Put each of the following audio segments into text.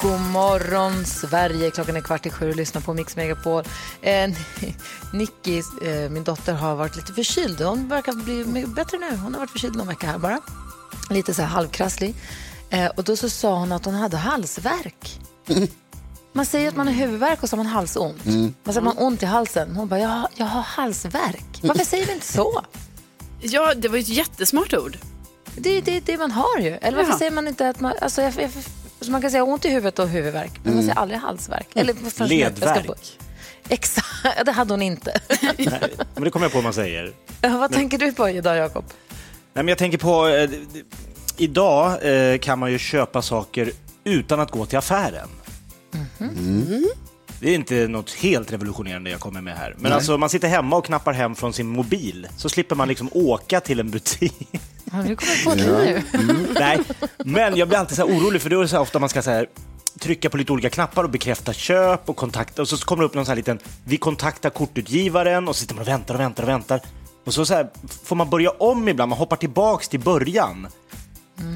God morgon, Sverige. Klockan är kvart i sju och lyssnar på Mix Megapol. Eh, Nicky, eh, min dotter, har varit lite förkyld. Hon verkar bli bättre nu. Hon har varit förkyld någon vecka här bara. Lite så här halvkrasslig. Eh, och då så sa hon att hon hade halsvärk. Man säger att man har huvudvärk och så har man halsont. Man säger att man har ont i halsen. Hon bara, jag, jag har halsvärk. Varför säger vi inte så? Ja, det var ju ett jättesmart ord. Det är det, det man har ju. Eller varför Ja. säger man inte att man... Alltså, jag, jag, så man kan säga ont i huvudet och huvudvärk, men man säger aldrig halsvärk. Eller, Ledvärk. Exakt, det hade hon inte. Nej, men det kommer jag på man säger. Vad tänker du på idag, Jakob? Nej, men jag tänker på... Eh, idag eh, kan man ju köpa saker utan att gå till affären. Det är inte något helt revolutionerande jag kommer med här. Men alltså, man sitter hemma och knappar hem från sin mobil, så slipper man liksom åka till en butik. Ja, nu kommer jag på det nu. Nej, men jag blir alltid så här orolig, för det är så här ofta man ska så här, trycka på lite olika knappar och bekräfta köp och kontakta. Och så kommer det upp någon så här liten, vi kontaktar kortutgivaren och så sitter man och väntar och väntar och väntar. Och så, så här, får man börja om ibland, man hoppar tillbaks till början.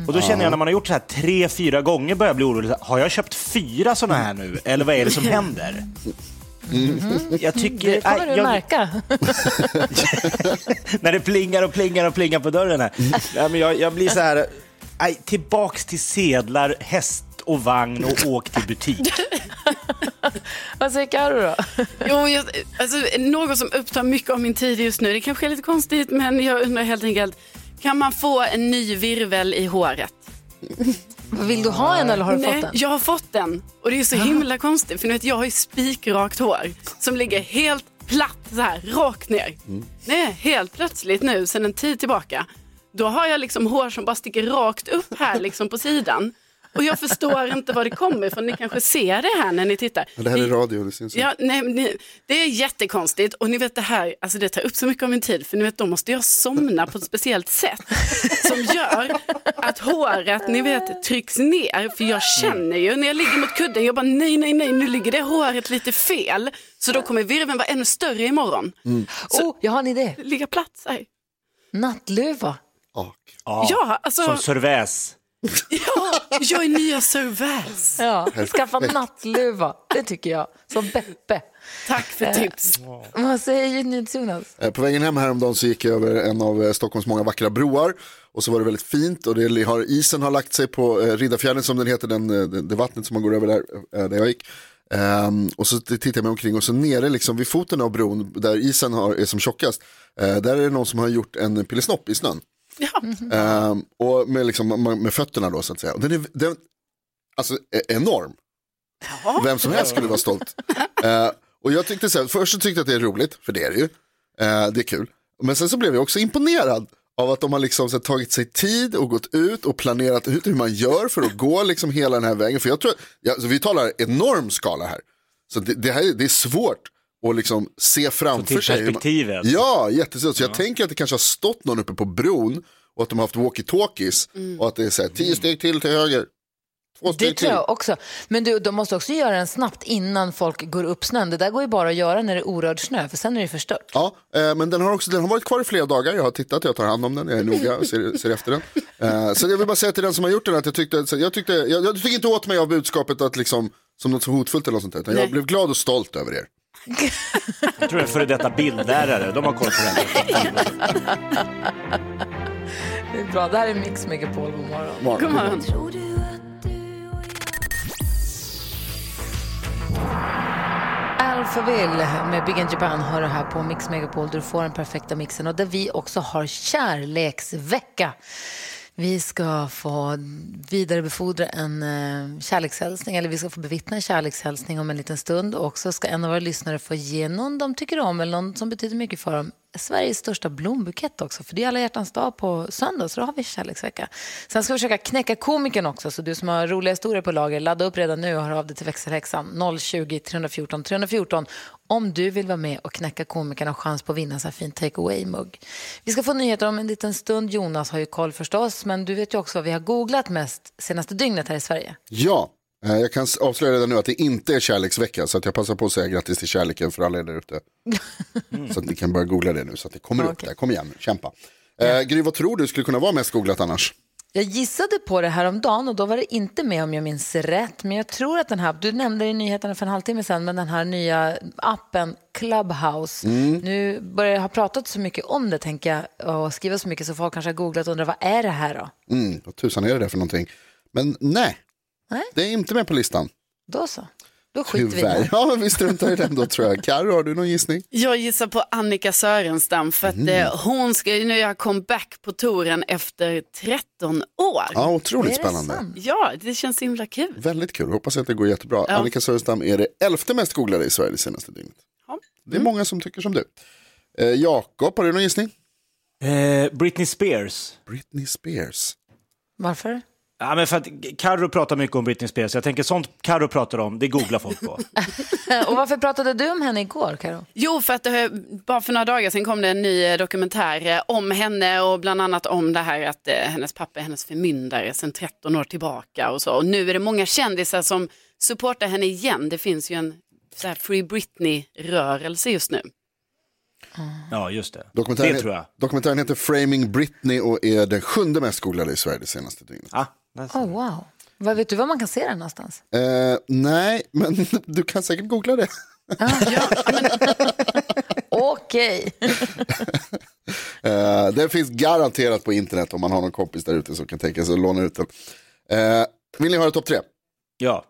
Och då känner jag när man har gjort så här tre, fyra gånger börjar jag bli orolig. Har jag köpt fyra sådana här nu? Eller vad är det som händer? Jag tycker... Det kommer nej, du jag- märka. när det plingar och plingar och plingar på dörren här. Ja, men jag, jag blir så här, nej, tillbaks till sedlar, häst och vagn och åk till butik. Vad säger Carro då? Jo, jag, alltså, något som upptar mycket av min tid just nu, det kanske är lite konstigt, men jag undrar helt enkelt, kan man få en ny virvel i håret? Vill du ha en eller har du Nej, fått den? jag har fått den. Och det är så himla konstigt, för nu vet jag har ju spikrakt hår som ligger helt platt så här, rakt ner. Nej, helt plötsligt nu, sedan en tid tillbaka, då har jag liksom hår som bara sticker rakt upp här liksom på sidan. Och jag förstår inte var det kommer ifrån. Ni kanske ser det här när ni tittar. Det här är radio, det syns. Ja, nej, ni, det är jättekonstigt och ni vet det här, alltså det tar upp så mycket av min tid för ni vet då måste jag somna på ett speciellt sätt som gör att håret, ni vet, trycks ner för jag känner ju när jag ligger mot kudden, jag bara nej, nej, nej, nu ligger det håret lite fel så då kommer virveln vara ännu större imorgon. Oh, jag har en idé. Ligga platt så här. Nattluva. Ja, Ja, alltså, Som serväs. ja, jag är nya Servais. Ja, skaffa nattluva. Det tycker jag. Som Beppe. Tack för tips. Vad säger NyhetsJonas? Eh, På vägen hem häromdagen så gick jag över en av eh, Stockholms många vackra broar och så var det väldigt fint och det har, isen har lagt sig på eh, Riddarfjärden som den heter, den, eh, det, det vattnet som man går över där, eh, där jag gick. Ehm, och så tittar jag mig omkring och så nere liksom vid foten av bron där isen har, är som tjockast, eh, där är det någon som har gjort en pillesnopp i snön. Ja. Ehm, och med, liksom, med fötterna då så att säga. Och den är den, alltså, e- enorm. Vem som helst skulle vara stolt. Eh, och jag tyckte så här, först så tyckte jag att det är roligt, för det är det ju. Eh, det är kul. Men sen så blev jag också imponerad av att de har liksom här, tagit sig tid och gått ut och planerat ut hur man gör för att gå liksom hela den här vägen. För jag tror, ja, alltså, vi talar enorm skala här. Så det, det, här, är- det är svårt att liksom se framför till sig. perspektivet. Ja, jättestort. Så jag tänker att det kanske har stått någon uppe på bron och att de har haft walkie-talkies och att det är så här, tio steg till till höger. Två steg Det tror jag också. Men du, de måste också göra den snabbt innan folk går upp snön. Det där går ju bara att göra när det är orörd snö, för sen är det förstört. Ja, eh, men den har, också, den har varit kvar i flera dagar. Jag har tittat, jag tar hand om den, jag är noga och ser, ser efter den. Eh, så jag vill bara säga till den som har gjort den att jag tyckte, jag tyckte, jag, jag fick inte åt mig av budskapet att liksom, som något så hotfullt eller något sånt där. Utan jag blev glad och stolt över er. Jag tror det är före detta bildlärare, de har koll på det här. Det är bra. Det här är Mix Megapol. God morgon. Morgon. God morgon. Alphaville med Big in Japan har du här på Mix Megapol där du får den perfekta mixen och där vi också har kärleksvecka. Vi ska få vidarebefordra en eh, kärlekshälsning, eller vi ska få bevittna en kärlekshälsning om en liten stund. Och så ska en av våra lyssnare få ge någon de tycker om eller någon som betyder mycket för dem Sveriges största blombukett också, för det är alla hjärtans dag på söndag, så då har vi kärleksvecka. Sen ska vi försöka knäcka komikern också, så du som har roliga historier på lager, ladda upp redan nu och hör av dig till växelhäxan 020 314 314 om du vill vara med och knäcka komikern och chans på att vinna en fin take away-mugg. Vi ska få nyheter om en liten stund. Jonas har ju koll förstås, men du vet ju också vad vi har googlat mest senaste dygnet här i Sverige. Ja, eh, jag kan avslöja redan nu att det inte är kärleksvecka. Så att jag passar på att säga grattis till kärleken för alla er där ute. Så att ni kan börja googla det nu så att det kommer upp Okej. där. Kom igen kämpa. Eh, Gry, vad tror du skulle kunna vara mest googlat annars? Jag gissade på det här om dagen och då var det inte med om jag minns rätt. Men jag tror att den här, du nämnde det i nyheterna för en halvtimme sedan, men den här nya appen Clubhouse. Nu börjar jag ha pratat så mycket om det tänker jag och skriva så mycket så folk kanske har googlat och undrar vad är det här då? Mm, vad tusan är det där för någonting? Men nej, Nej. det är inte med på listan. Då så. Då skiter vi i Tyvärr. det. Ja, men vi struntar i den då tror jag. Carro, har du någon gissning? Jag gissar på Annika Sörenstam för att eh, hon ska nu göra comeback på touren efter 13 år. Ja, otroligt spännande. sant? Ja, det känns himla kul. Väldigt kul, hoppas att det går jättebra. Ja. Annika Sörenstam är det elfte mest googlade i Sverige det senaste dygnet. Ja. Det är många som tycker som du. Eh, Jakob, har du någon gissning? Eh, Britney Spears. Britney Spears. Varför? Ja, men för att Carro pratar mycket om Britney Spears. Jag tänker sånt Carro pratar om, det googlar folk på. Och varför pratade du om henne igår, Karo? Jo, för att det, bara för några dagar sedan kom det en ny eh, dokumentär eh, om henne och bland annat om det här att eh, hennes pappa är hennes förmyndare sedan 13 år tillbaka och så. Och nu är det många kändisar som supportar henne igen. Det finns ju en så här Free Britney-rörelse just nu. Ja, just det. Dokumentären, Det tror jag. dokumentären heter Framing Britney och är den sjunde mest googlade i Sverige det senaste dygnet. Ser Oh, wow. Vad, vet du var man kan se den någonstans? Eh, nej, men du kan säkert googla det. Okej. Eh, den finns garanterat på internet om man har någon kompis där ute som kan tänka sig att låna ut den. Eh, vill ni höra topp tre? Ja.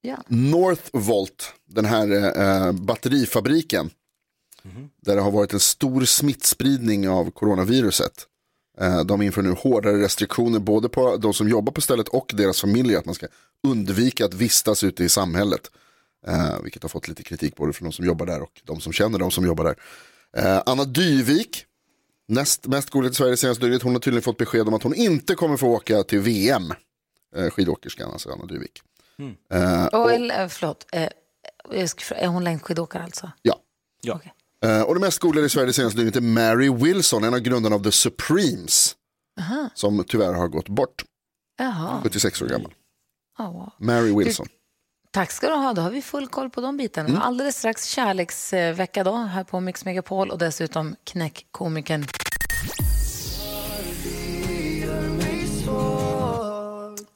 Ja. Northvolt, den här batterifabriken. Där det har varit en stor smittspridning av coronaviruset. Eh, de inför nu hårdare restriktioner både på de som jobbar på stället och deras familjer. Att man ska undvika att vistas ute i samhället. Eh, vilket har fått lite kritik både från de som jobbar där och de som känner de som jobbar där. Eh, Anna Dyvik, näst mest googlat i Sverige senaste dygnet. Hon har tydligen fått besked om att hon inte kommer få åka till VM. Eh, skidåkerskan, alltså Anna Dyvik. Eh, Och, eller, förlåt. Eh, fråga, är hon längdskidåkare alltså? Ja. Ja. Okej. Eh, och det mest googlade i Sverige det senaste dygnet är Mary Wilson, en av grundarna av The Supremes. Som tyvärr har gått bort, Jaha. 76 år gammal. Oh. Mary Wilson. Tack ska du ha. Då har vi full koll på de bitarna. Alldeles strax kärleksvecka då, här på Mix Megapol och dessutom knäckkomikern.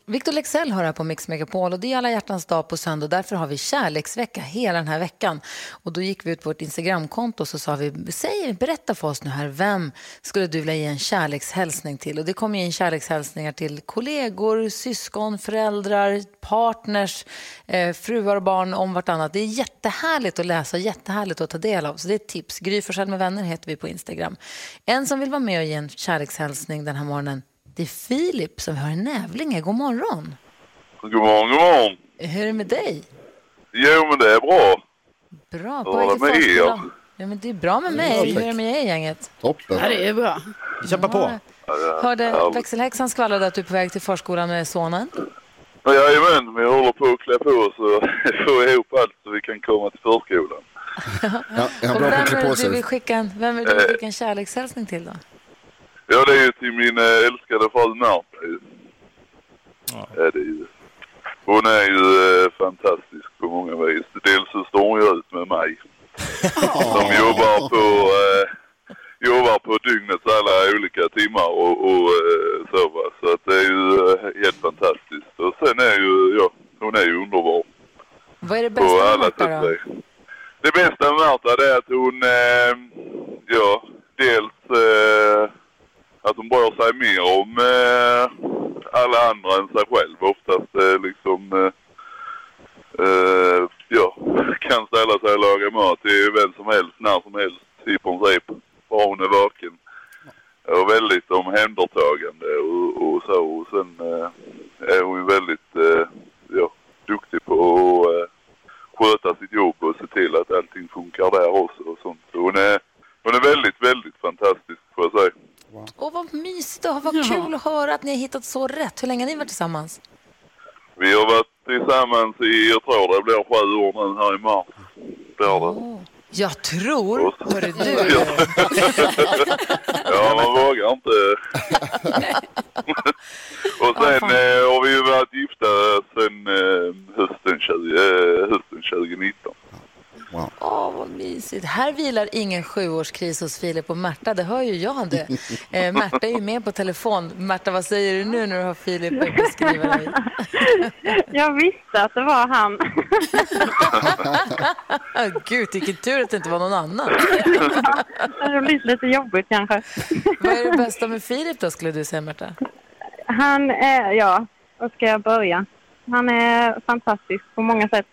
Victor Lexell har här på Mix Megapol och det är alla hjärtans dag på söndag. Därför har vi kärleksvecka hela den här veckan. Och då gick vi ut på vårt Instagramkonto och så sa vi, säg, berätta för oss nu här, vem skulle du vilja ge en kärlekshälsning till? Och det kommer in kärlekshälsningar till kollegor, syskon, föräldrar, partners, eh, fruar och barn om vartannat. Det är jättehärligt att läsa, jättehärligt att ta del av. Så det är ett tips. Gry Forssell med vänner heter vi på Instagram. En som vill vara med och ge en kärlekshälsning den här morgonen, det är Filip som vi har i Nävlinge. God morgon. God morgon, god morgon. Hur är det med dig? Jo, men det är bra. Bra. På väg till med er. Ja, men det är bra med mig. Hur är det med er gänget? Toppen. Ja, det är bra. Kämpa på. Hörde växelhäxan skvallrade att du är på väg till förskolan med sonen. Ja, Jajamän, vi håller på att klä på oss och få ihop allt så vi kan komma till förskolan. Ja, är han Och bra på att klä är på det du vill sig? skicka en, vem är det du vill skicka en kärlekshälsning till då? Ja, det är ju till min eh, älskade fru Märta ju. Ja. det är ju. Hon är ju eh, fantastisk på många vis. Dels så står hon ju ut med mig. Som jobbar på, eh, jobbar på dygnets alla olika timmar och, och eh, så va. Så att det är ju helt fantastiskt. Och sen är ju, ja, hon är ju underbar. Vad är det på bästa med sätt. då? Det bästa med Märta det är att hon, eh, ja, dels eh, att hon bryr sig mer om eh, alla andra än sig själv. Oftast eh, liksom, eh, eh, ja, kan ställa sig och laga mat till vem som helst, när som helst i princip. Bara hon är vaken. och väldigt omhändertagande och, och så. Och sen eh, är hon ju väldigt eh, ja, duktig på att eh, sköta sitt jobb och se till att allting funkar där också och sånt. Så hon är, hon är väldigt, väldigt fantastisk får jag säga. Åh, vad och vad kul att höra att ni har hittat så rätt. Hur länge har ni varit tillsammans? Vi har varit tillsammans i, jag tror det blir sju år nu här i mars. Blir det. Jag tror, hörru du, Ja, man vågar inte. och sen eh, har vi ju varit gifta sen eh, hösten, 20, eh, hösten 2019. åh vad vilar ingen sjuårskris hos Filip och Märta, det hör ju jag det. Eh, Märta är ju med på telefon. Märta, vad säger du nu när du har Filip beskriva dig? Jag visste att det var han. Gud, vilken tur att det inte var någon annan. Det har blivit lite jobbigt kanske. Vad är det bästa med Filip då, skulle du säga Märta? Han är, ja, var ska jag börja? Han är fantastisk på många sätt.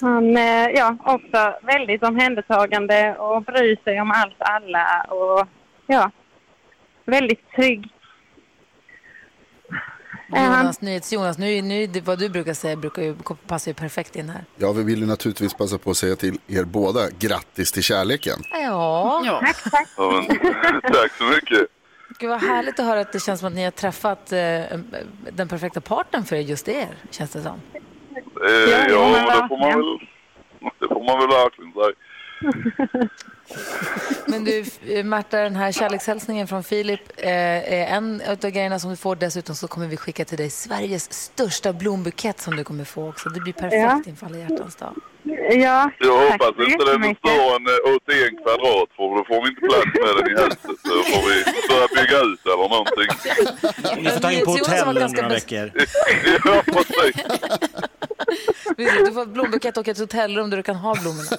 Han är, ja, också väldigt omhändertagande och bryr sig om allt alla och ja, väldigt trygg. Han- Jonas, NyhetsJonas, nu, nu, det- vad du brukar säga brukar ju, passar ju perfekt in här. Ja, vi vill ju naturligtvis passa på att säga till er båda grattis till kärleken. Ja, Ja. Tack, tack. Ja, tack så mycket. Gud vad härligt att höra att det känns som att ni har träffat eh, den perfekta partnern för just er, känns det som. Eh, Ja, ja, men det får man väl, det får man väl verkligen säga. Men du, eh, Märta, den här kärlekshälsningen från Filip eh, är en av grejerna som du får. Dessutom så kommer vi skicka till dig Sveriges största blombukett som du kommer få också. Det blir perfekt Ja. inför alla hjärtans dag. Ja, Jag hoppas inte den är större än eh, 81 kvadrat för då får vi inte plats med den i huset. Så får vi börja bygga ut eller någonting. Ni får ta in på hotell ganska några veckor. ja, precis. Du får ett blombukett och ett hotellrum där du kan ha blommorna.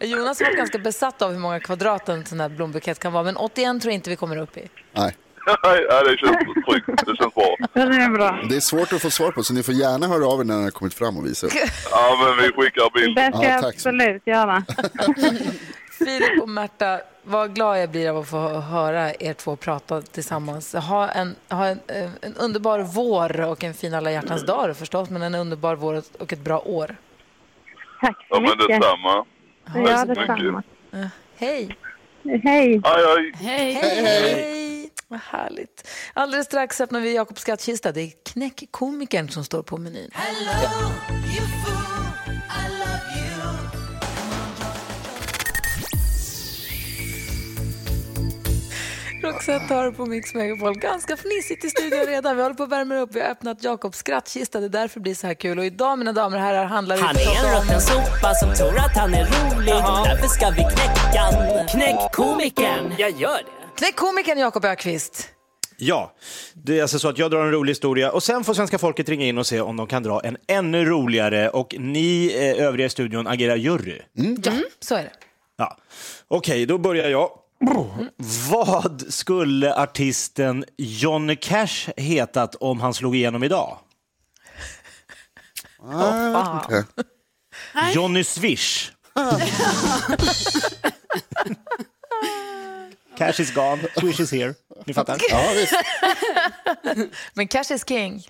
Jonas har varit ganska besatt av hur många kvadrat en sån här blombukett kan vara. Men 81 tror jag inte vi kommer upp i. Nej, ja, det känns tryggt. Det känns bra. Det är bra. det är svårt att få svar på så ni får gärna höra av er när den har kommit fram och visa upp. Ja, men vi skickar bild. Det ska Ja, jag tack så absolut göra. Filip och Märta, vad glad jag blir av att få höra er två prata tillsammans. Ha en, ha en, eh, en underbar vår och en fin alla hjärtans dag förstås, men en underbar vår och ett bra år. Tack så Ja, men mycket. detsamma. Ja, mycket. detsamma. Hej! Hej. Aj, aj. Hej. Hej! Vad härligt. Alldeles strax öppnar vi Jakobs skattkista. Det är knäckkomikern som står på menyn. Roxette har på Mix Megapol. Ganska fnissigt i studion redan. Vi håller på att värma upp. Vi har öppnat Jakobs skrattkista. Det är därför det blir så här kul. Och idag, mina damer och herrar, handlar det Han är en om- rutten sopa som tror att han är rolig. Därför ska vi knäcka. Knäck komikern. Jag gör det. Knäckkomikern Jakob Ökvist. Ja, det är alltså så att jag drar en rolig historia och sen får svenska folket ringa in och se om de kan dra en ännu roligare och ni eh, övriga i studion agerar jury. Ja, så är det. Ja. Okej, då börjar jag. Vad skulle artisten Johnny Cash hetat om han slog igenom idag? Ah, okej. Johnny Swish. Cash is gone, Swish is here. Ni fattar? Ja, visst. Men cash is king.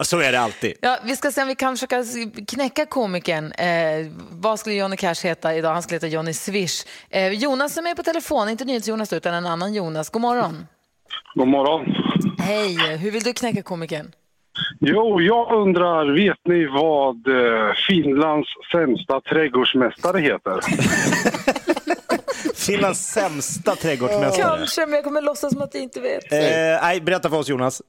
Så är det alltid. Ja, vi ska se om vi kan försöka knäcka komikern. Eh, vad skulle Johnny Cash heta idag? Han skulle heta Johnny Swish. Eh, Jonas är med på telefon, inte NyhetsJonas utan en annan Jonas. God morgon. God morgon. Hej, hur vill du knäcka komikern? Jo, jag undrar, vet ni vad eh, Finlands sämsta trädgårdsmästare heter? Finlands sämsta trädgårdsmästare. Kanske, men jag kommer låtsas som att jag inte vet. Eh, nej, berätta för oss Jonas.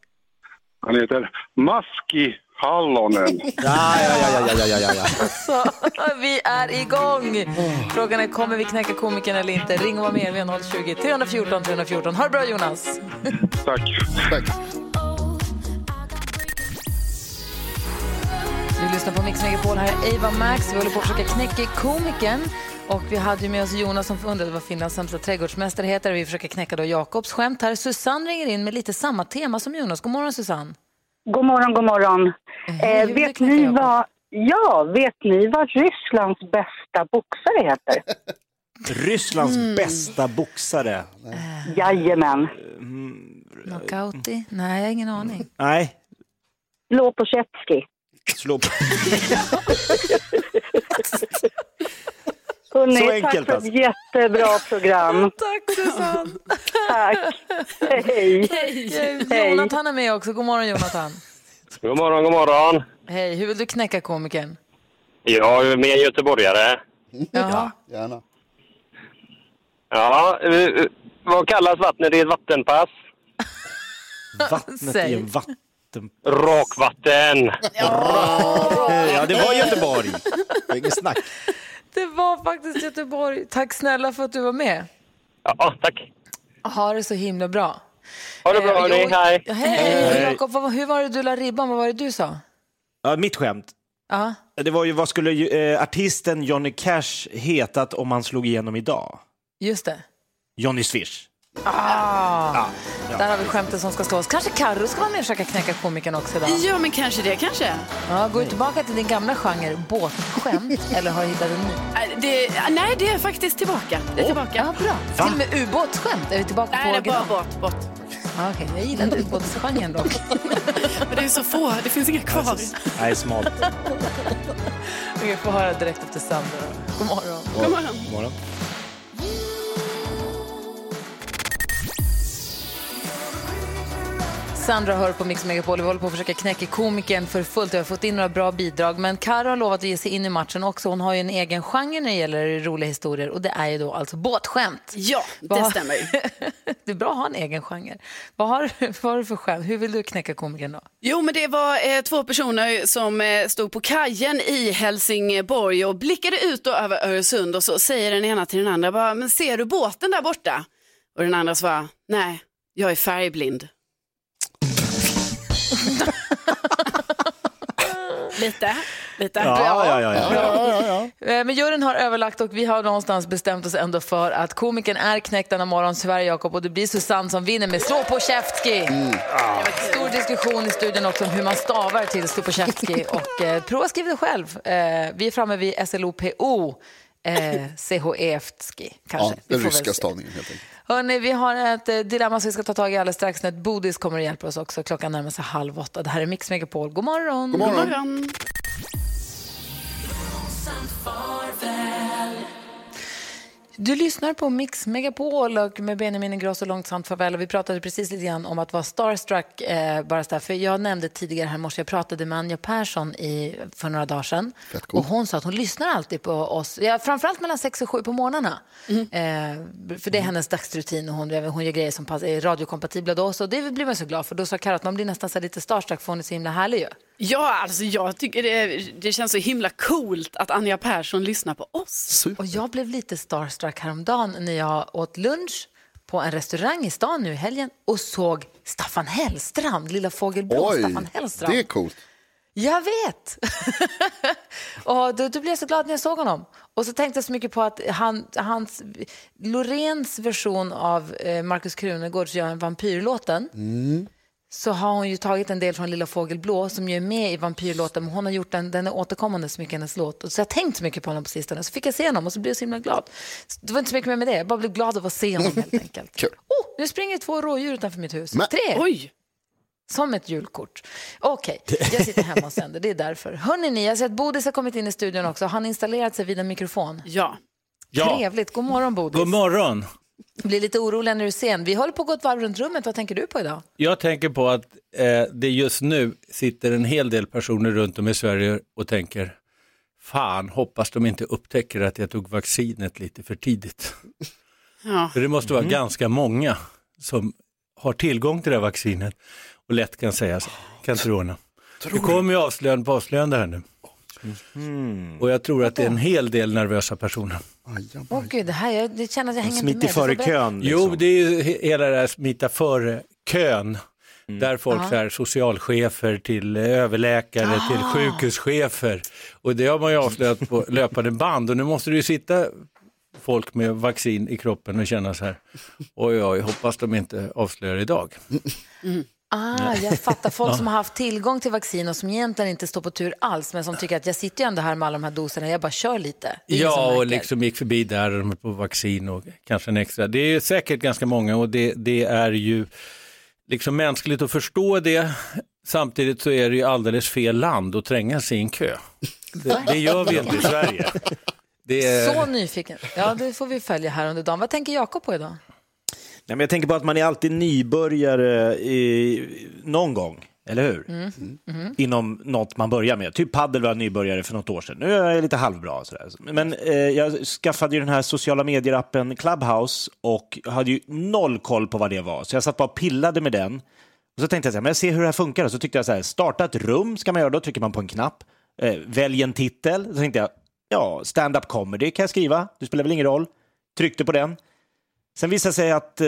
Han heter Maski Hallonen. Ja, ja, ja, ja, ja, ja, ja. Så, vi är igång! Frågan är, kommer vi knäcka komikern eller inte? Ring och var med, vi har 020 314 314. Ha det bra Jonas! Tack. Tack. Du lyssnar på Mix Megapol, här är Ava Max. Vi håller på att försöka knäcka komikern. Och vi hade ju med oss Jonas som undrade vad Finlands sämsta trädgårdsmästare heter. Vi försöker knäcka då Jakobs skämt här. Susanne ringer in med lite samma tema som Jonas. God morgon Susanne. God morgon, god morgon. Hej, Eh, du vet ni vad, ja, vet ni vad Rysslands bästa boxare heter? Rysslands Mm. bästa boxare. Jajamän. Knockouty? Nej, jag har ingen aning. Nej, Lopochetski. slå på. Hörrni, Så tack enkelt för alltså. ett jättebra program. Tack Susanne! Tack. Hej. Hej. Jonathan är med också. God morgon Jonathan. God morgon, god morgon. Hej, hur vill du knäcka komikern? Jag är med göteborgare. Jaha. Gärna. Ja, eh, vad kallas vattnet i ett vattenpass? Vattnet i en vatten... Rakvatten. Ja, det var Göteborg. Det är Inget snack. Det var faktiskt Göteborg. Tack snälla för att du var med. Ja, tack. Ha det så himla bra. Ha det bra, Eh, hörni. Hej, Hej. Jakob. vad- Hur var det du la ribban? Vad var det du sa? Ja, mitt skämt. Ja. Det var ju, vad skulle ju, eh, artisten Johnny Cash hetat om han slog igenom idag? Just det. Johnny Swish. Ah. Ja, Där har vi skämtet som ska slås. Kanske Carro ska vara med och försöka knäcka komikern också idag. Ja, men kanske det, kanske. Ja, går du tillbaka till din gamla genre, båtskämt, eller har du hittat en ny? Äh, Det, nej, det är faktiskt tillbaka. Det är tillbaka. Ja, bra. Till och med ubåtsskämt. Är vi tillbaka Nej, på det är bara bort, bort. Ja, Okej, jag gillar inte ubåtsgenren dock. Men det är så få, det finns inga kvar. Nej, smalt. Vi får höra direkt efter Sandra. God morgon. God morgon. God morgon. Sandra hör på Mix Megapol. Vi håller på att försöka knäcka komikern för fullt. Vi har fått in några bra bidrag. Men Karo har lovat att ge sig in i matchen också. Hon har ju en egen genre när det gäller roliga historier. Och det är ju då alltså båtskämt. Ja, det stämmer. Det är bra att ha en egen genre. Vad har, vad har du för skämt? Hur vill du knäcka komikern då? Jo, men det var eh, två personer som eh, stod på kajen i Helsingborg och blickade ut över Öresund och så säger den ena till den andra bara, men ser du båten där borta? Och den andra svarar, nej, jag är färgblind. lite, lite. Ja, ja, ja. ja. Eh, Men juryn har överlagt och vi har någonstans bestämt oss ändå för att komikern är knäckt denna morgon, Sverige Jakob, och det blir Susanne som vinner med Slå på käftski. Stor diskussion i studion också om hur man stavar till Slå på käftski och eh, prova skriva det själv. Eh, vi är framme vid SLOPO. Eh, CHEFTSKI kanske. Ja, Vi den ryska se. stavningen helt enkelt. Hörrni, vi har ett eh, dilemma som vi ska ta tag i alldeles strax. När ett Bodis kommer att hjälpa oss också. Klockan närmar sig halv åtta. Det här är Mix Megapol. God morgon! God morgon. God morgon. Du lyssnar på Mix Megapol och med Benjamin Ingrosso långsamt farväl. Och vi pratade precis lite grann om att vara starstruck. Eh, bara så där. För jag nämnde tidigare här i morse, jag pratade med Anja Persson i, för några dagar sedan. Och hon sa att hon lyssnar alltid på oss, ja, framförallt mellan sex och sju på morgnarna. Mm. Eh, för det är hennes dagsrutin och hon, hon gör grejer som pass, är radiokompatibla då. Så det blir man så glad för. Då sa Karo att man blir nästan så lite starstruck för hon är så himla härlig ju. Ja, alltså jag tycker det, det känns så himla coolt att Anja Persson lyssnar på oss. Och jag blev lite starstruck häromdagen när jag åt lunch på en restaurang i stan nu i helgen och såg Staffan Hellstrand, Lilla Fågelblå Oj, Staffan Hellstrand. det är coolt. Jag vet! och då, då blev jag så glad när jag såg honom. Och så tänkte jag så mycket på att han, hans, Loreens version av eh, Markus Krunegårds Gör en vampyrlåten så har hon ju tagit en del från Lilla Fågelblå som ju är med i vampyrlåten men hon har gjort den, den är återkommande så mycket hennes låt. Och så jag har tänkt så mycket på honom på sistone så fick jag se honom och så blev jag så himla glad. Så Det var inte så mycket mer med det, jag bara blev glad av att se honom helt enkelt. Kul. Oh, nu springer två rådjur utanför mitt hus. Men- Tre! Oj, Som ett julkort. Okej, jag sitter hemma och sänder, det är därför. Hörrni ni, jag ser att Bodis har kommit in i studion också. Han har installerat sig vid en mikrofon. ja. Ja, Trevligt, god morgon Bodis. god morgon. Blir lite orolig när du är sen. Vi håller på att gå ett varv runt rummet, vad tänker du på idag? Jag tänker på att eh, det just nu sitter en hel del personer runt om i Sverige och tänker, fan hoppas de inte upptäcker att jag tog vaccinet lite för tidigt. ja. För det måste vara ganska många som har tillgång till det här vaccinet och lätt kan säga så, kan inte du ordna. Det kommer ju avslöjande på avslöjande här nu. Och jag tror att det är en hel del nervösa personer. Åh gud, det här, jag det känner att jag hänger Smiter inte med. före kön. Liksom. Jo, det är ju he- hela det här smita före kön. Där folk Ja. så här, socialchefer till eh, överläkare Ah. till sjukhuschefer. Och det har man ju avslöjat på löpande band och nu måste det ju sitta folk med vaccin i kroppen och känna så här, oj oj, hoppas de inte avslöjar idag. Ah, jag fattar. Folk som har haft tillgång till vaccin och som egentligen inte står på tur alls, men som tycker att jag sitter ju ändå här med alla de här doserna, jag bara kör lite. Ja, och liksom gick förbi där och på vaccin och kanske en extra. Det är säkert ganska många och det, det är ju liksom mänskligt att förstå det. Samtidigt så är det ju alldeles fel land att tränga sig i en kö. Det, det gör vi inte i Sverige. Det är... Så nyfiken. Ja, det får vi följa här under dagen. Vad tänker Jakob på idag? Men jag tänker på att man är alltid nybörjare i, någon gång, eller hur? Mm. Mhm. Inom något man börjar med. Typ paddel var jag nybörjare för något år sedan. Nu är jag lite halvbra. Sådär. Men eh, jag skaffade ju den här sociala medier-appen Clubhouse och hade ju noll koll på vad det var. Så jag satt bara och pillade med den. Och så tänkte jag så här, men jag ser hur det här funkar. Och så tyckte jag så här, starta ett rum ska man göra. Då trycker man på en knapp. Eh, välj en titel. Så tänkte jag, ja, stand-up comedy kan jag skriva. Det spelar väl ingen roll. Tryckte på den. Sen visade det sig att eh,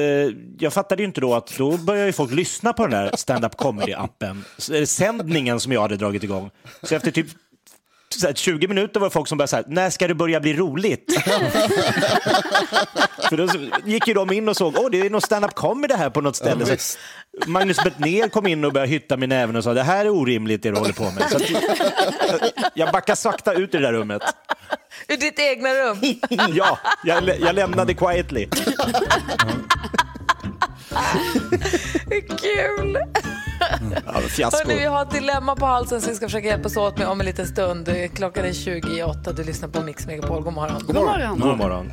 jag fattade ju inte då att då började ju folk lyssna på den där stand-up comedy-appen, sändningen som jag hade dragit igång. Så efter typ så här, 20 minuter var det folk som började säga, när ska det börja bli roligt? För då gick ju de in och såg, åh det är någon stand-up comedy här på något ställe. Ja, Så Magnus Bettner kom in och började hytta med näven och sa, det här är orimligt det du håller på med. Så att, jag backade sakta ut i det där rummet. Ur ditt egna rum? Ja, jag, lä- jag lämnade quietly. Kul! Ja. Hörrni, vi har ett dilemma på halsen som vi ska försöka hjälpas åt med om en liten stund. Klockan är 20 i åtta. Du lyssnar på Mix Megapol. God morgon. God morgon. God morgon.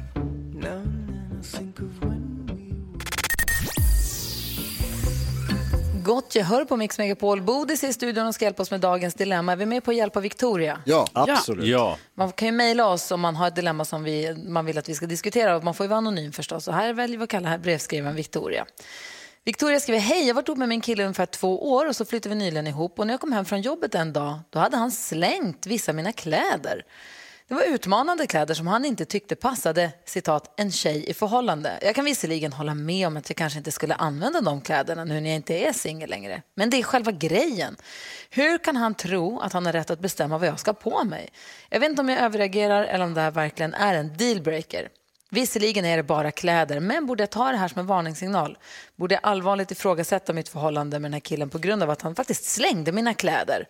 Gott gehör på Mix Megapol. Bodis är i studion och ska hjälpa oss med dagens dilemma. Är vi med på att hjälpa Victoria? Ja, absolut. Ja. Man kan ju mejla oss om man har ett dilemma som vi, man vill att vi ska diskutera. Och Man får ju vara anonym förstås. Och här väljer vi att kalla här brevskrivaren Victoria. Victoria skriver, hej, jag har varit ihop med min kille i ungefär två år och så flyttade vi nyligen ihop. Och när jag kom hem från jobbet en dag, då hade han slängt vissa av mina kläder. Det var utmanande kläder som han inte tyckte passade, citat, en tjej i förhållande. Jag kan visserligen hålla med om att jag kanske inte skulle använda de kläderna nu när jag inte är singel längre. Men det är själva grejen. Hur kan han tro att han har rätt att bestämma vad jag ska ha på mig? Jag vet inte om jag överreagerar eller om det här verkligen är en dealbreaker. Visserligen är det bara kläder, men borde jag ta det här som en varningssignal? Borde jag allvarligt ifrågasätta mitt förhållande med den här killen på grund av att han faktiskt slängde mina kläder?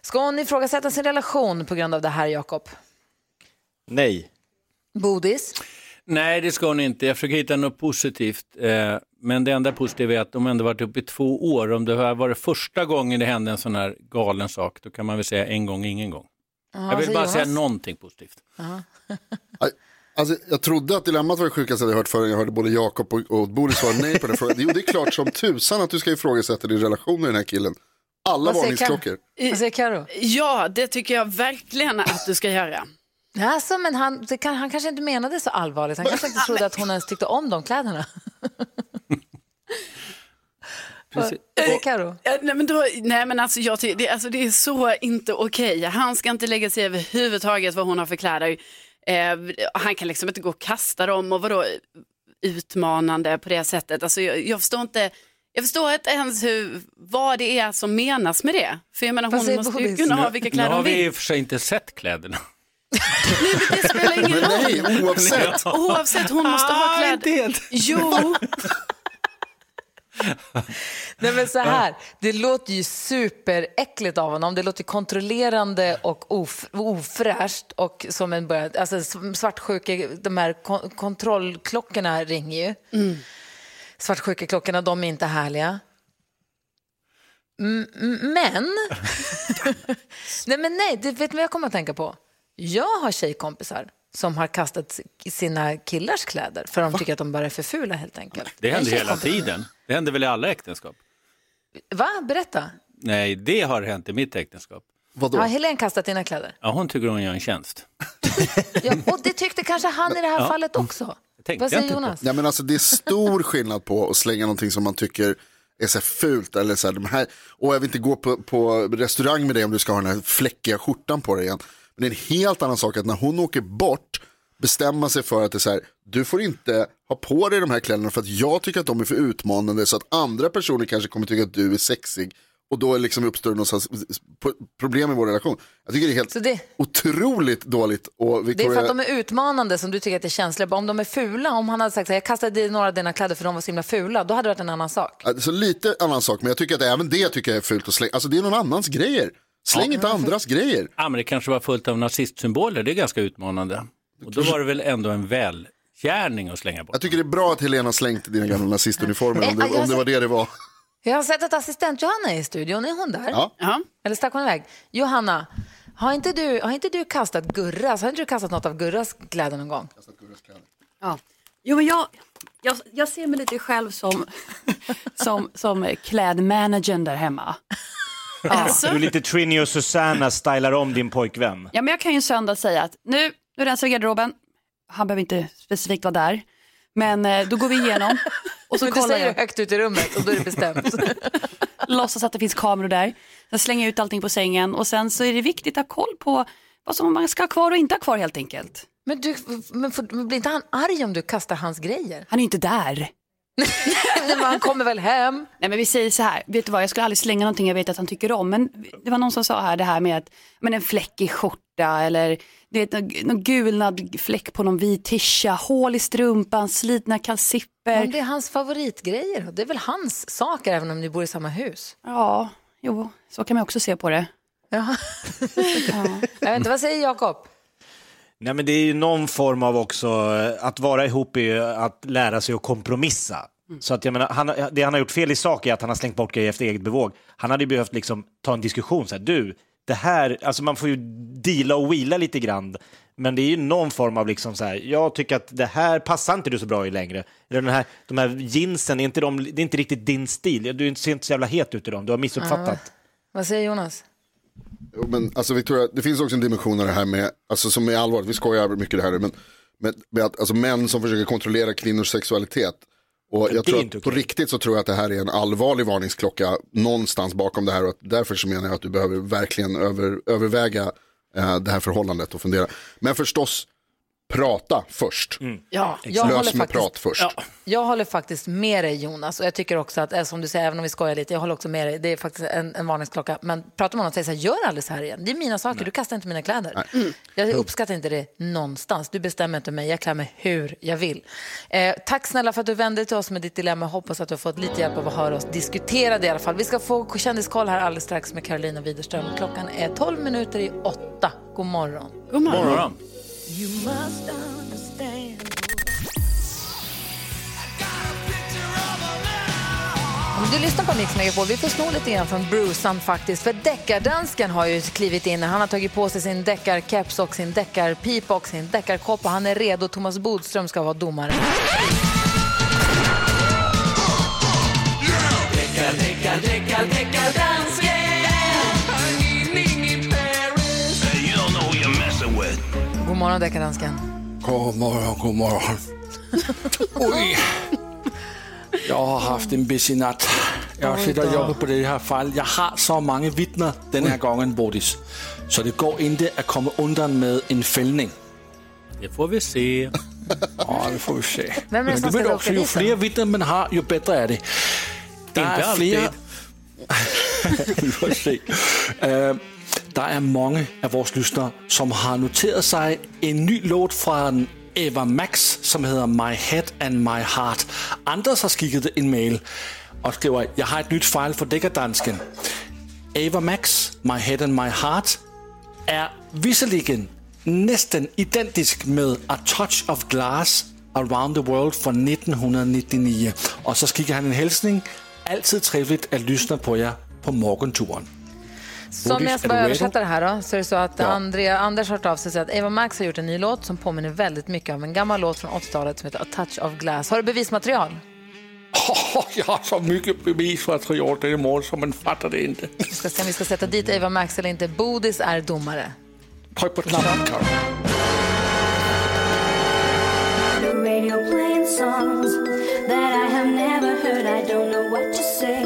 Ska hon ifrågasätta sin relation på grund av det här, Jakob? Nej. Bodis? Nej, det ska hon inte. Jag försöker hitta något positivt. Eh, men det enda positiva är att de ändå varit uppe i två år. Om det här var det första gången det hände en sån här galen sak, då kan man väl säga en gång, ingen gång. Ja, jag vill bara Jonas? säga någonting positivt. Alltså, jag trodde att dilemmat var det sjukaste jag hade hört förrän jag hörde både Jakob och, och Boris svara nej på den frågan. Jo, det är klart som tusan att du ska ifrågasätta din relation med den här killen. Alla varningsklockor. Vad säger Karo? Ja, det tycker jag verkligen att du ska göra. Alltså, men han, det kan, han kanske inte menade så allvarligt. Han kanske inte trodde att hon ens tyckte om de kläderna. Precis. Säger Karo? Ja, Nej men, då, nej, men alltså, jag, det, alltså, det är så inte okej. Han ska inte lägga sig överhuvudtaget vad hon har för kläder. Eh, han kan liksom inte gå och kasta dem och vadå utmanande på det sättet. Alltså, jag, jag förstår inte. Jag förstår inte ens hur, vad det är som menas med det. För jag menar hon måste ju kunna ha Nu- vilka nu kläder har hon vi i vill. och för sig inte sett kläderna. Det spelar ingen Men roll. nej, oavsett. Oavsett, hon måste ha Ah, kläder. Jo, Nej, men så här, det låter ju superäckligt av honom. Det låter kontrollerande och of, ofräscht. Och som en börjad, alltså svartsjuka, de här kon, kontrollklockorna ringer ju. Svartsjukeklockorna, de är inte härliga. Mm, mm, Men, nej men nej, det vet du vad jag kommer att tänka på? Jag har tjejkompisar som har kastat sina killars kläder för de tycker att de bara är för fula helt enkelt. Det händer hela tiden. Det händer väl i alla äktenskap? Va? Berätta. Nej, det har hänt i mitt äktenskap. Vadå? Har Helene kastat dina kläder? Ja, hon tycker hon gör en tjänst. Ja, och det tyckte kanske han i det här Ja. fallet också. tänkte Vad jag säger. Jonas? Nej, men alltså, det är stor skillnad på att slänga någonting som man tycker är så här fult. Eller så här, de här, och jag vill inte gå på, på restaurang med dig om du ska ha den här fläckiga skjortan på dig igen. Men det är en helt annan sak att när hon åker bort bestämma sig för att det är så här, du får inte ha på dig de här kläderna för att jag tycker att de är för utmanande så att andra personer kanske kommer tycka att du är sexig och då liksom uppstår det problem i vår relation. Jag tycker det är helt det, otroligt dåligt. Och det är för att de är utmanande som du tycker att det är känsligt. Om de är fula, om han hade sagt här, jag kastade i några av dina kläder för de var så himla fula, då hade det varit en annan sak. Ja, Så lite annan sak, men jag tycker att även det tycker jag är fult att slänga. Alltså det är någon annans grejer. Släng inte andras grejer. Ja, men det kanske var fullt av nazistsymboler, det är ganska utmanande. Och då var det väl ändå en välgärning att slänga bort. Jag tycker det är bra att Helena slängt dina gamla nazistuniformer om det, om det var det det var. Jag har sett att assistent Johanna är i studion, är hon där? Ja. Eller stack hon iväg? Johanna, har inte du, har inte du kastat Gurras, har inte du kastat något av Gurras kläder någon gång? Ja. Jo, men jag, jag, jag ser mig lite själv som, som, som klädmanagern där hemma. Du är lite Trini och Susanna stylar om din pojkvän. Ja, men jag kan ju söndag säga att nu, nu rensar vi garderoben. Han behöver inte specifikt vara där. Men eh, då går vi igenom. Och så Men du kollar säger jag. högt ut i rummet och då är det bestämt. Låtsas att det finns kameror där. Sen slänger jag ut allting på sängen och sen så är det viktigt att ha koll på vad som man ska ha kvar och inte ha kvar helt enkelt. Men, du, men, får, men blir inte han arg om du kastar hans grejer? Han är inte där. Nej, men han kommer väl hem? Nej men vi säger så här, vet du vad jag skulle aldrig slänga någonting jag vet att han tycker om. Men det var någon som sa här det här med att men en fläckig skjorta eller du vet, någon, någon gulnad fläck på någon vit tisha, hål i strumpan, slitna kalsipper. Om det är hans favoritgrejer, det är väl hans saker även om ni bor i samma hus? Ja, jo, så kan man också se på det. Ja. Jag vet inte, vad säger Jakob? Nej, men det är ju någon form av också, eh, att vara ihop är ju att lära sig att kompromissa. Så att jag menar, han, det han har gjort fel i sak är att han har slängt bort grejer efter eget bevåg. Han hade ju behövt liksom ta en diskussion, så här, du, det här, alltså man får ju deala och wheela lite grann. Men det är ju någon form av liksom så här, jag tycker att det här passar inte du så bra i längre. Eller den här, de här jeansen, är inte de, det är inte riktigt din stil. Du ser inte så jävla het ut i dem, du har missuppfattat. Vad säger Jonas? Jo, Men alltså Victoria, det finns också en dimension av det här med, alltså som är allvarligt, vi skojar mycket det här, men med, med att, alltså män som försöker kontrollera kvinnors sexualitet. Och jag tror att på riktigt så tror jag att det här är en allvarlig varningsklocka någonstans bakom det här och därför så menar jag att du behöver verkligen över, överväga eh, det här förhållandet och fundera. Men förstås, prata först. Ja, jag Lös håller med faktiskt- prat först. Jag håller faktiskt med dig Jonas och jag tycker också att, eh, som du säger, även om vi skojar lite, jag håller också med dig, det är faktiskt en, en varningsklocka. Men pratar man om att säga så här, gör aldrig så här igen. Det är mina saker, du kastar inte mina kläder. Mm. Jag uppskattar inte det någonstans. Du bestämmer inte mig, jag klär mig hur jag vill. Eh, tack snälla för att du vände dig till oss med ditt dilemma. Hoppas att du har fått lite hjälp av att höra oss diskutera det i alla fall. Vi ska få kändiskoll här alldeles strax med Carolina Widerström. Klockan är 12 minuter i åtta. God morgon. God morgon. morgon. You must understand. Du lyssnar på Mix Megapol, vi får sno lite grann från Brucean faktiskt. För deckardansken har ju klivit in. Han har tagit på sig sin deckarkeps och sin deckarpipa och sin deckarkopp och han är redo. Thomas Bodström ska vara domare. Morgon deckardansken. God morgon, god morgon. Oj. Jag har haft en busy natt. Jag sitter och då. jobbar på det här fallet. Jag har så många vittnen den här gången, Bodis. Så det går inte att komma undan med en fällning. Det får vi se. Ja, det får vi se. Vem är det Men som du ska åka också, ju fler vittnen man har, ju bättre är det. Der Inte er flere... alltid. vi får se. Der er mange af vores lyttere, som har noteret sig en ny låt fra Eva Max, som hedder My Head and My Heart. Anders har skikket en mail og skriver, jeg har et nyt fejl for dækkerdansken. Ava Max, My Head and My Heart, er visserligen næsten identisk med A Touch of Glass Around the World fra 1999. Og så skikker han en hälsning. Altid trevligt at lyssna på jer på morgenturen. Som jag ska bara översätta det här då, så är det så att Ja. Andrea, Anders har hört av sig och att Eva Max har gjort en ny låt som påminner väldigt mycket om en gammal låt från 80-talet som heter A Touch of Glass. Har du bevismaterial? Oh, jeg har så mycket bevismaterial denne morgen, så man fattar det inte. Vi ska se om vi ska sätta dit Eva Max eller inte. Bodis är domare. Tryk på knappen, radio playing songs that I have never heard. I don't know what to say.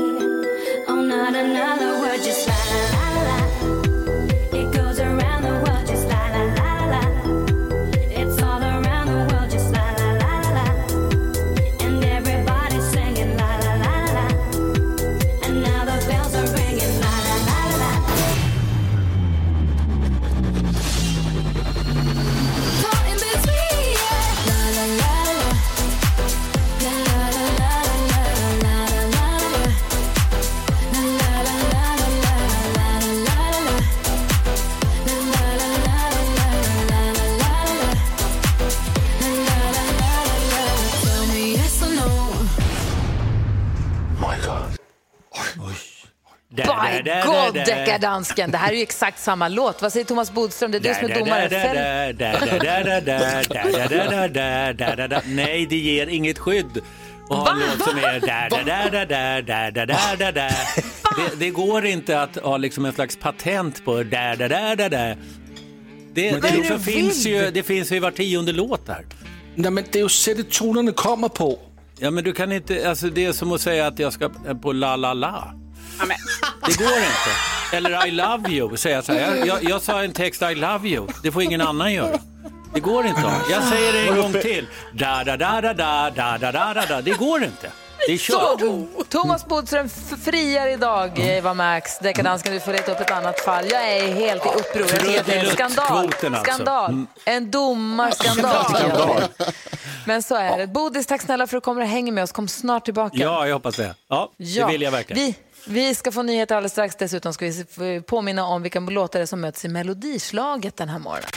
Oh, not another just la la la la. God, deckardansken. Det här är ju exakt samma låt. Vad säger Thomas Bodström? Det är du som är domare. Nej, det ger inget skydd. Och ha en låt som är där, där, där, där, där, där, där, där, där. Det, det går inte att ha liksom en slags patent på där, där, där, där, där. Det, det, det ju finns ju, det finns ju var tionde låt där. Nej, men det är ju sättet tonerna kommer på. Ja, men du kan inte, alltså det är som att säga att jag ska på la la la. Det går inte. Eller I love you, säga så här. Jag, jag, jag sa en text I love you, det får ingen annan göra. Det går inte. Jag säger det en gång till. Da, da, da, da, da, da, da, da, da, da. Det går inte. Det är kört. Thomas Bodström friar idag, Eva Max. Deckardansken, du får leta upp ett annat fall. Jag är helt i uppror. Jag tycker att det är en skandal. Alltså. Skandal. Mm. En domarskandal. Skandal. Men så är det. Bodis, tack snälla för att du kommer och hänger med oss. Kom snart tillbaka. Ja, jag hoppas det. Ja, det vill jag verkligen. Vi, vi ska få nyheter alldeles strax. Dessutom ska vi påminna om vilka låtar det som möts i Melodislaget den här morgonen.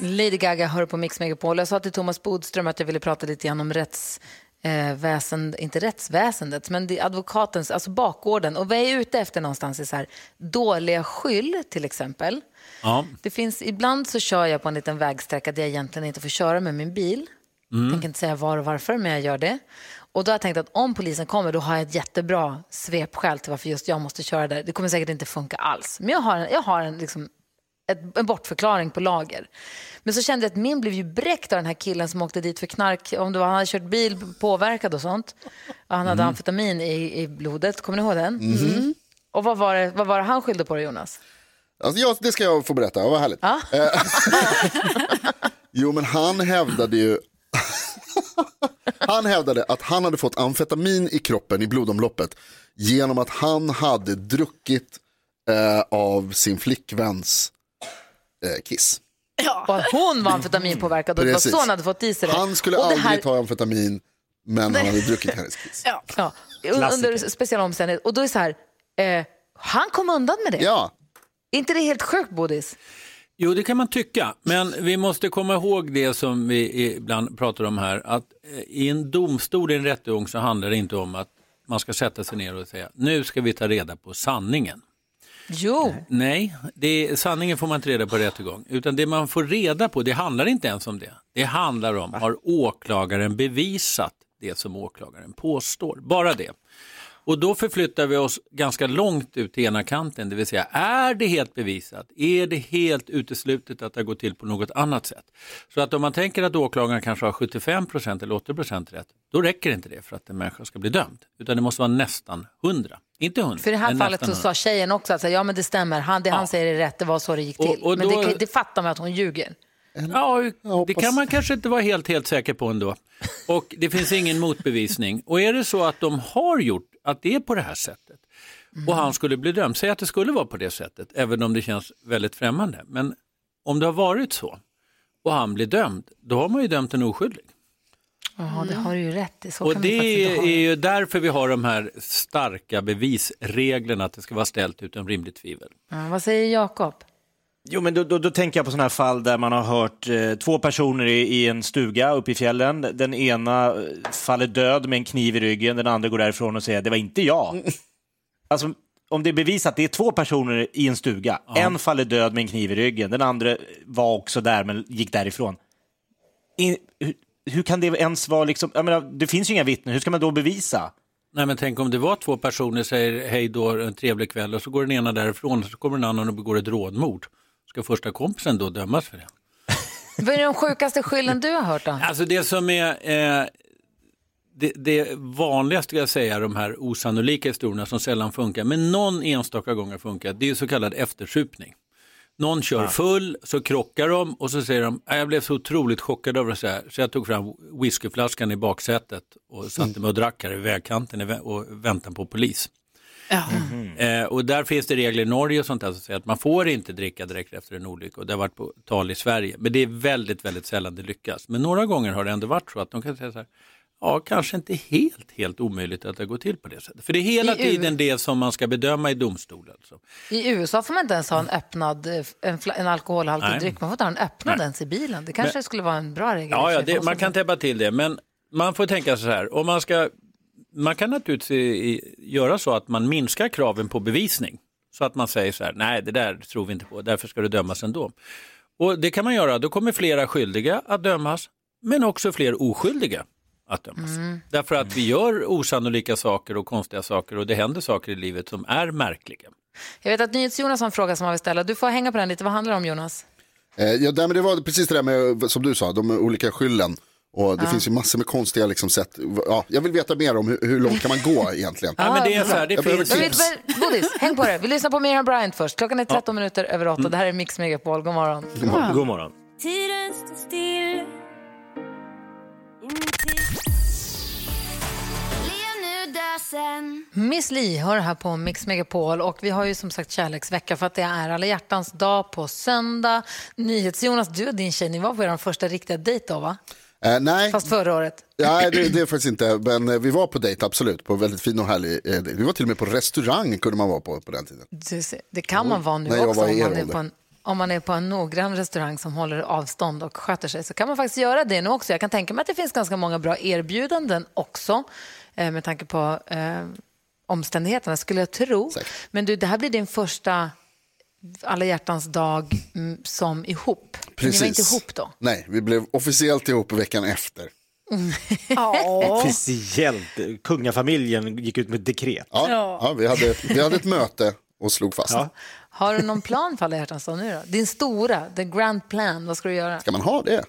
Lady Gaga hör på Mix Megapol. Jag sa till Thomas Bodström att jag ville prata lite grann om rätts... Eh, väsend, inte rättsväsendet, men advokatens, alltså bakgården. Och vad jag är ute efter någonstans är så här, dåliga skyll till exempel. Ja. Det finns, ibland så kör jag på en liten vägsträcka där jag egentligen inte får köra med min bil. Mm. Jag tänker inte säga var och varför, men jag gör det. Och då har jag tänkt att om polisen kommer, då har jag ett jättebra svepskäl till varför just jag måste köra där. Det kommer säkert inte funka alls. Men jag har en, jag har en, liksom, ett, en bortförklaring på lager. Men så kände jag att min blev ju bräckt av den här killen som åkte dit för knark. Om det var, han hade kört bil påverkad och sånt. Och han hade Mm. amfetamin i, i blodet. Kommer ni ihåg den? Mhm. Mm. Och vad var, det, vad var det han skyllde på då, Jonas? Alltså, ja, det ska jag få berätta, vad härligt. Ja. Eh, jo, men han hävdade ju Han hävdade att han hade fått amfetamin i kroppen, i blodomloppet, genom att han hade druckit eh, av sin flickväns eh, kiss. Och att hon var amfetaminpåverkad och det var så han hade fått i sig det. Han skulle och det aldrig här, ta amfetamin, men han hade druckit hennes kiss. Ja, under speciella omständigheter. Och då är det så här, eh, han kom undan med det. Ja. Är inte det helt sjukt, Bodis? Jo, det kan man tycka, men vi måste komma ihåg det som vi ibland pratar om här, att eh, i en domstol, i en rättegång, så handlar det inte om att man ska sätta sig ner och säga, nu ska vi ta reda på sanningen. Jo. Nej, det, sanningen får man inte reda på i rättegång, utan det man får reda på, det handlar inte ens om det. Det handlar om, har åklagaren bevisat det som åklagaren påstår? Bara det. Och då förflyttar vi oss ganska långt ut till ena kanten, det vill säga är det helt bevisat? Är det helt uteslutet att det har gått till på något annat sätt? Så att om man tänker att åklagaren kanske har 75% eller 80% rätt, då räcker inte det för att en människa ska bli dömd, utan det måste vara nästan 100. Inte 100, För i det här men fallet så sa tjejen också att ja men det stämmer, han, det han säger är rätt, det var så det gick till. Och- och men då- det, det fattar man att hon ljuger. Ja, det kan man kanske inte vara helt, helt säker på ändå. Och det finns ingen motbevisning. Och är det så att de har gjort att det är på det här sättet och han skulle bli dömd, säg att det skulle vara på det sättet, även om det känns väldigt främmande. Men om det har varit så och han blir dömd, då har man ju dömt en oskyldig. Ja, det har du ju rätt i. Så och det är ju därför vi har de här starka bevisreglerna, att det ska vara ställt utom rimligt tvivel. Ja, vad säger Jakob? Jo, men då, då, då tänker jag på sådana här fall där man har hört eh, två personer i, i en stuga uppe i fjällen. Den ena eh, faller död med en kniv i ryggen, den andra går därifrån och säger det var inte jag. Alltså, om det är bevisat att det är två personer i en stuga, en faller död med en kniv i ryggen, den andra var också där men gick därifrån. I, hur, hur kan det ens vara liksom, jag menar, det finns ju inga vittnen, hur ska man då bevisa? Nej men tänk om det var två personer säger hej då, en trevlig kväll och så går den ena därifrån och så kommer den andra och begår ett rånmord. Ska första kompisen då dömas för det? Vad är de sjukaste skyllen du har hört då? Alltså det som är eh, det, det vanligaste jag säga, de här osannolika historierna som sällan funkar, men någon enstaka gång har funkat, det är så kallad eftersupning. Någon kör full, så krockar de och så säger de, "Nej, jag blev så otroligt chockad över det så här, så jag tog fram whiskyflaskan i baksätet och satte mig och drack här i vägkanten och väntan på polis. Eh, och där finns det regler i Norge och sånt där som säger att man får inte dricka direkt efter en olycka och det har varit på tal i Sverige. Men det är väldigt, väldigt sällan det lyckas. Men några gånger har det ändå varit så att de kan säga så här, ja kanske inte helt, helt omöjligt att det går till på det sättet. För det är hela I U- tiden det som man ska bedöma i domstol. Alltså. I USA får man inte ens ha en öppnad, eh, en, en alkoholhaltig Nej. dryck. Man får inte ha den öppnad Nej. ens i bilen. Det kanske Men- skulle vara en bra regel. Ja, ja det, man kan täppa till det. Men man får tänka så här, om man ska, man kan naturligtvis göra så att man minskar kraven på bevisning. Så att man säger så här, nej det där tror vi inte på, därför ska du dömas ändå. Och det kan man göra, då kommer flera skyldiga att dömas, men också fler oskyldiga att dömas. Därför att vi gör osannolika saker och konstiga saker och det händer saker i livet som är märkliga. Jag vet att NyhetsJonas har en fråga som han vill ställa. Du får hänga på den lite. Vad handlar det om Jonas? Eh, ja, det var precis det där med, som du sa, de olika skyllen. Och det Ja. finns ju massor med konstiga liksom, sätt. Ja, jag vill veta mer om hur, hur långt kan man gå egentligen. Ja, men det är så här, det jag finns- tips. vi- Bodis, häng på det. Vi lyssnar på Miriam Bryant först. Klockan är 13 minuter över 8. Det här är Mix Megapol. God morgon. God morgon. God morgon. Tiden står still Miss Li hör här på Mix Megapol och vi har ju som sagt kärleksvecka för att det är alla hjärtans dag på söndag. NyhetsJonas, du och din tjej, ni var på er första riktiga dejt då va? Eh, nej, Fast förra året. nej det, det är faktiskt inte. Men eh, vi var på dejt, absolut. På väldigt fin och härlig eh. Vi var till och med på restaurang kunde man vara på på den tiden. Ser, Det kan man vara nu jag också i om man, är på en, om man är på en noggrann restaurang som håller avstånd och sköter sig så kan man faktiskt göra det nu också. Jag kan tänka mig att det finns ganska många bra erbjudanden också eh, med tanke på eh, omständigheterna skulle jag tro. Men du, det här blir din första alla hjärtans dag mm, som ihop. Ni var inte ihop då? Nej, vi blev officiellt ihop veckan efter. Officiellt. Kungafamiljen gick ut med ett dekret. Ja, ja. vi, hade, vi hade ett möte och slog fast. Har du någon plan för alla hjärtans dag nu då? Din stora, the grand plan, vad ska du göra? Ska man ha det?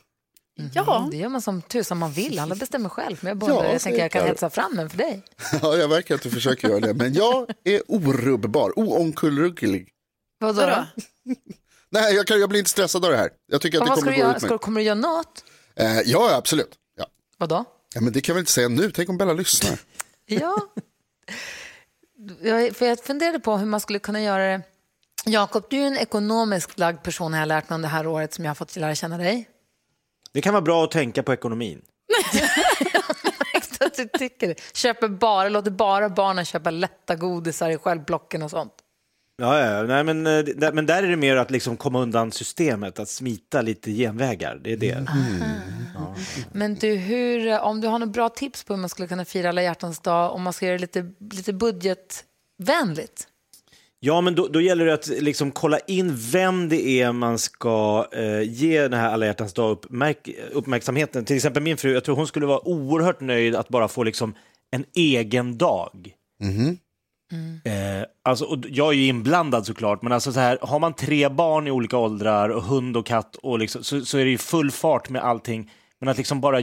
Ja. Det gör man som tusan man vill, alla bestämmer själv. Men jag, bara, Ja, jag tänker jag kan hetsa fram en för dig. Ja, jag verkar att du försöker göra det. Men jag är orubbbar, oomkullrunklig. Vadå då? Nej, jag, kan, jag blir inte stressad av det här. Jag tycker att det kommer du gå göra? ut Ska, mig. kommer du göra något? Eh, ja, absolut. Ja. Vadå? Ja, men det kan jag väl inte säga nu. Tänk om Bella lyssnar. Ja. Jag, för jag funderade på hur man skulle kunna göra det. Jakob, du är en ekonomiskt lagd person har jag lärt mig om det här året som jag har fått lära känna dig. Det kan vara bra att tänka på ekonomin. Att du tycker det. Köper bara, låter bara barnen köpa lätta godisar i självblocken och sånt. Ja, ja, nej, men, eh, där, men där är det mer att liksom komma undan systemet, att smita lite genvägar. Det är det. Mm. Men du, hur, om du har några bra tips på hur man skulle kunna fira alla hjärtans dag, om man ska göra det lite, lite budgetvänligt? Ja, men då, då gäller det att liksom kolla in vem det är man ska eh, ge den här alla hjärtans dag uppmärk uppmärksamheten. Till exempel min fru, jag tror hon skulle vara oerhört nöjd att bara få liksom en egen dag. Eh, alltså, och jag är ju inblandad såklart, men alltså så här, har man tre barn i olika åldrar och hund och katt och liksom, så, så är det ju full fart med allting. Men att liksom bara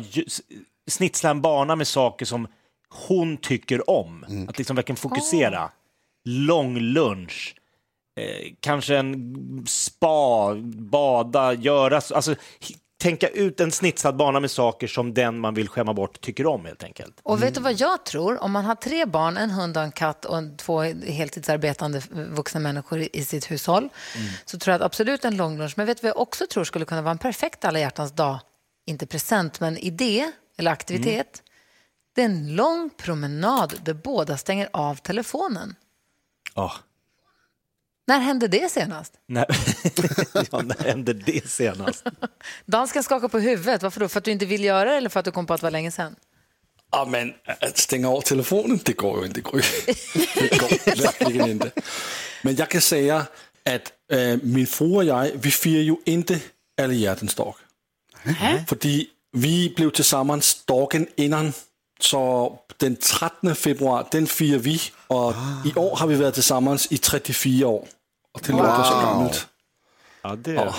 snitsla en bana med saker som hon tycker om, att liksom verkligen fokusera. Lång lunch, eh, kanske en spa, bada, göra, alltså tänka ut en snitsad bana med saker som den man vill skämma bort tycker om helt enkelt. Och vet du vad jag tror? Om man har tre barn, en hund och en katt och en, två heltidsarbetande vuxna människor i, sitt hushåll så tror jag att absolut en lång lunch. Men vet du vad jag också tror skulle kunna vara en perfekt alla hjärtans dag, inte present, men idé eller aktivitet? Det är en lång promenad där båda stänger av telefonen. Ja. När hände det senast? När, ja, när hände det senast? Dansken skakar på huvudet. Varför då? För att du inte vill göra det eller för att du kom på att det var länge sedan? Ja, men att stänga av telefonen, det går ju inte. Det går, det går verkligen inte. Men jag kan säga att äh, min fru och jag, vi firar ju inte alla hjärtans dag. För vi blev tillsammans dagen innan, så den 13 februari, den firar vi. Och i år har vi varit tillsammans i 34 år. Och det låter så gammalt. Ja, det Ja.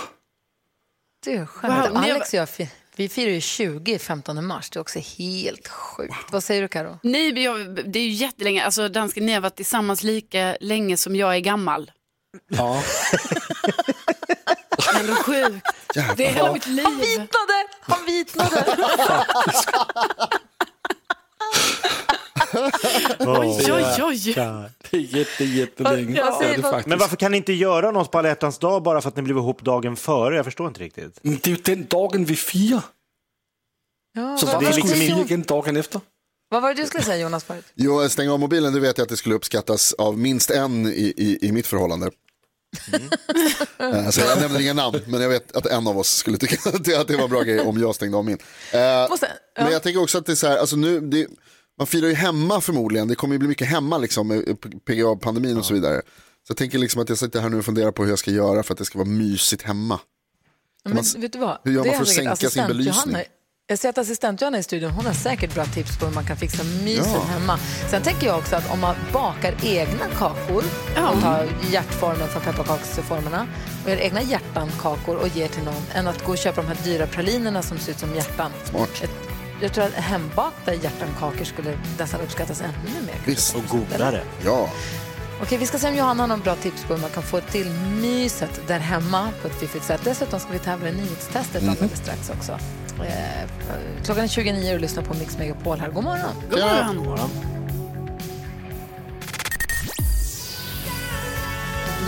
Du, skämt. Wow, men jag- Alex och jag, vi firar ju 20 15 mars. Det är också helt sjukt. Vad säger du Karo? Nej, men jag, det är ju jättelänge. Alltså, dansken, ni har varit tillsammans lika länge som jag är gammal. Ja. Ändå sjukt. Det är hela mitt liv. Han vitnade! Han vitnade! Oj, oj, oj. Det är jätte, jättelänge. Vad säger- vad- faktiskt. Men varför kan ni inte göra något på alla hjärtans dag bara för att ni blev ihop dagen före? Jag förstår inte riktigt. Men det är ju den dagen vi firar. Ja, Så vad, varför vad, skulle vi fira igen dagen efter? vad var det du skulle säga Jonas förut? Jo, stänga av mobilen, det vet jag att det skulle uppskattas av minst en i, i, i mitt förhållande. Eh, Så jag nämner inga namn, men jag vet att en av oss skulle tycka att det, var en bra grej om jag stängde av min. Eh, Men jag tänker också att det är så här, alltså nu, det, man firar ju hemma förmodligen, det kommer ju bli mycket hemma liksom med PGA-pandemin och så vidare. Så jag tänker liksom att jag sitter här nu och funderar på hur jag ska göra för att det ska vara mysigt hemma. Men man- vet du vad? hur gör man Det är för att sänka sin belysning? Johanna- Jag ser att assistent Johanna i studion, hon har säkert bra tips på hur man kan fixa mysen Ja. hemma. Sen tänker jag också att om man bakar egna kakor och tar hjärtformen från pepparkaksformerna och gör egna hjärtankakor och ger till någon, än att gå och köpa de här dyra pralinerna som ser ut som hjärtan. Smart. Jag tror att hembakta hjärtankakor skulle nästan uppskattas ännu mer. Visst. Och godare. Ja. Okej, vi ska se om Johanna har någon bra tips på hur man kan få till myset där hemma på ett fiffigt sätt. Dessutom ska vi tävla i nyhetstestet alldeles strax också. Eh, klockan är 29 och lyssnar på Mix Megapol här. God morgon! God morgon.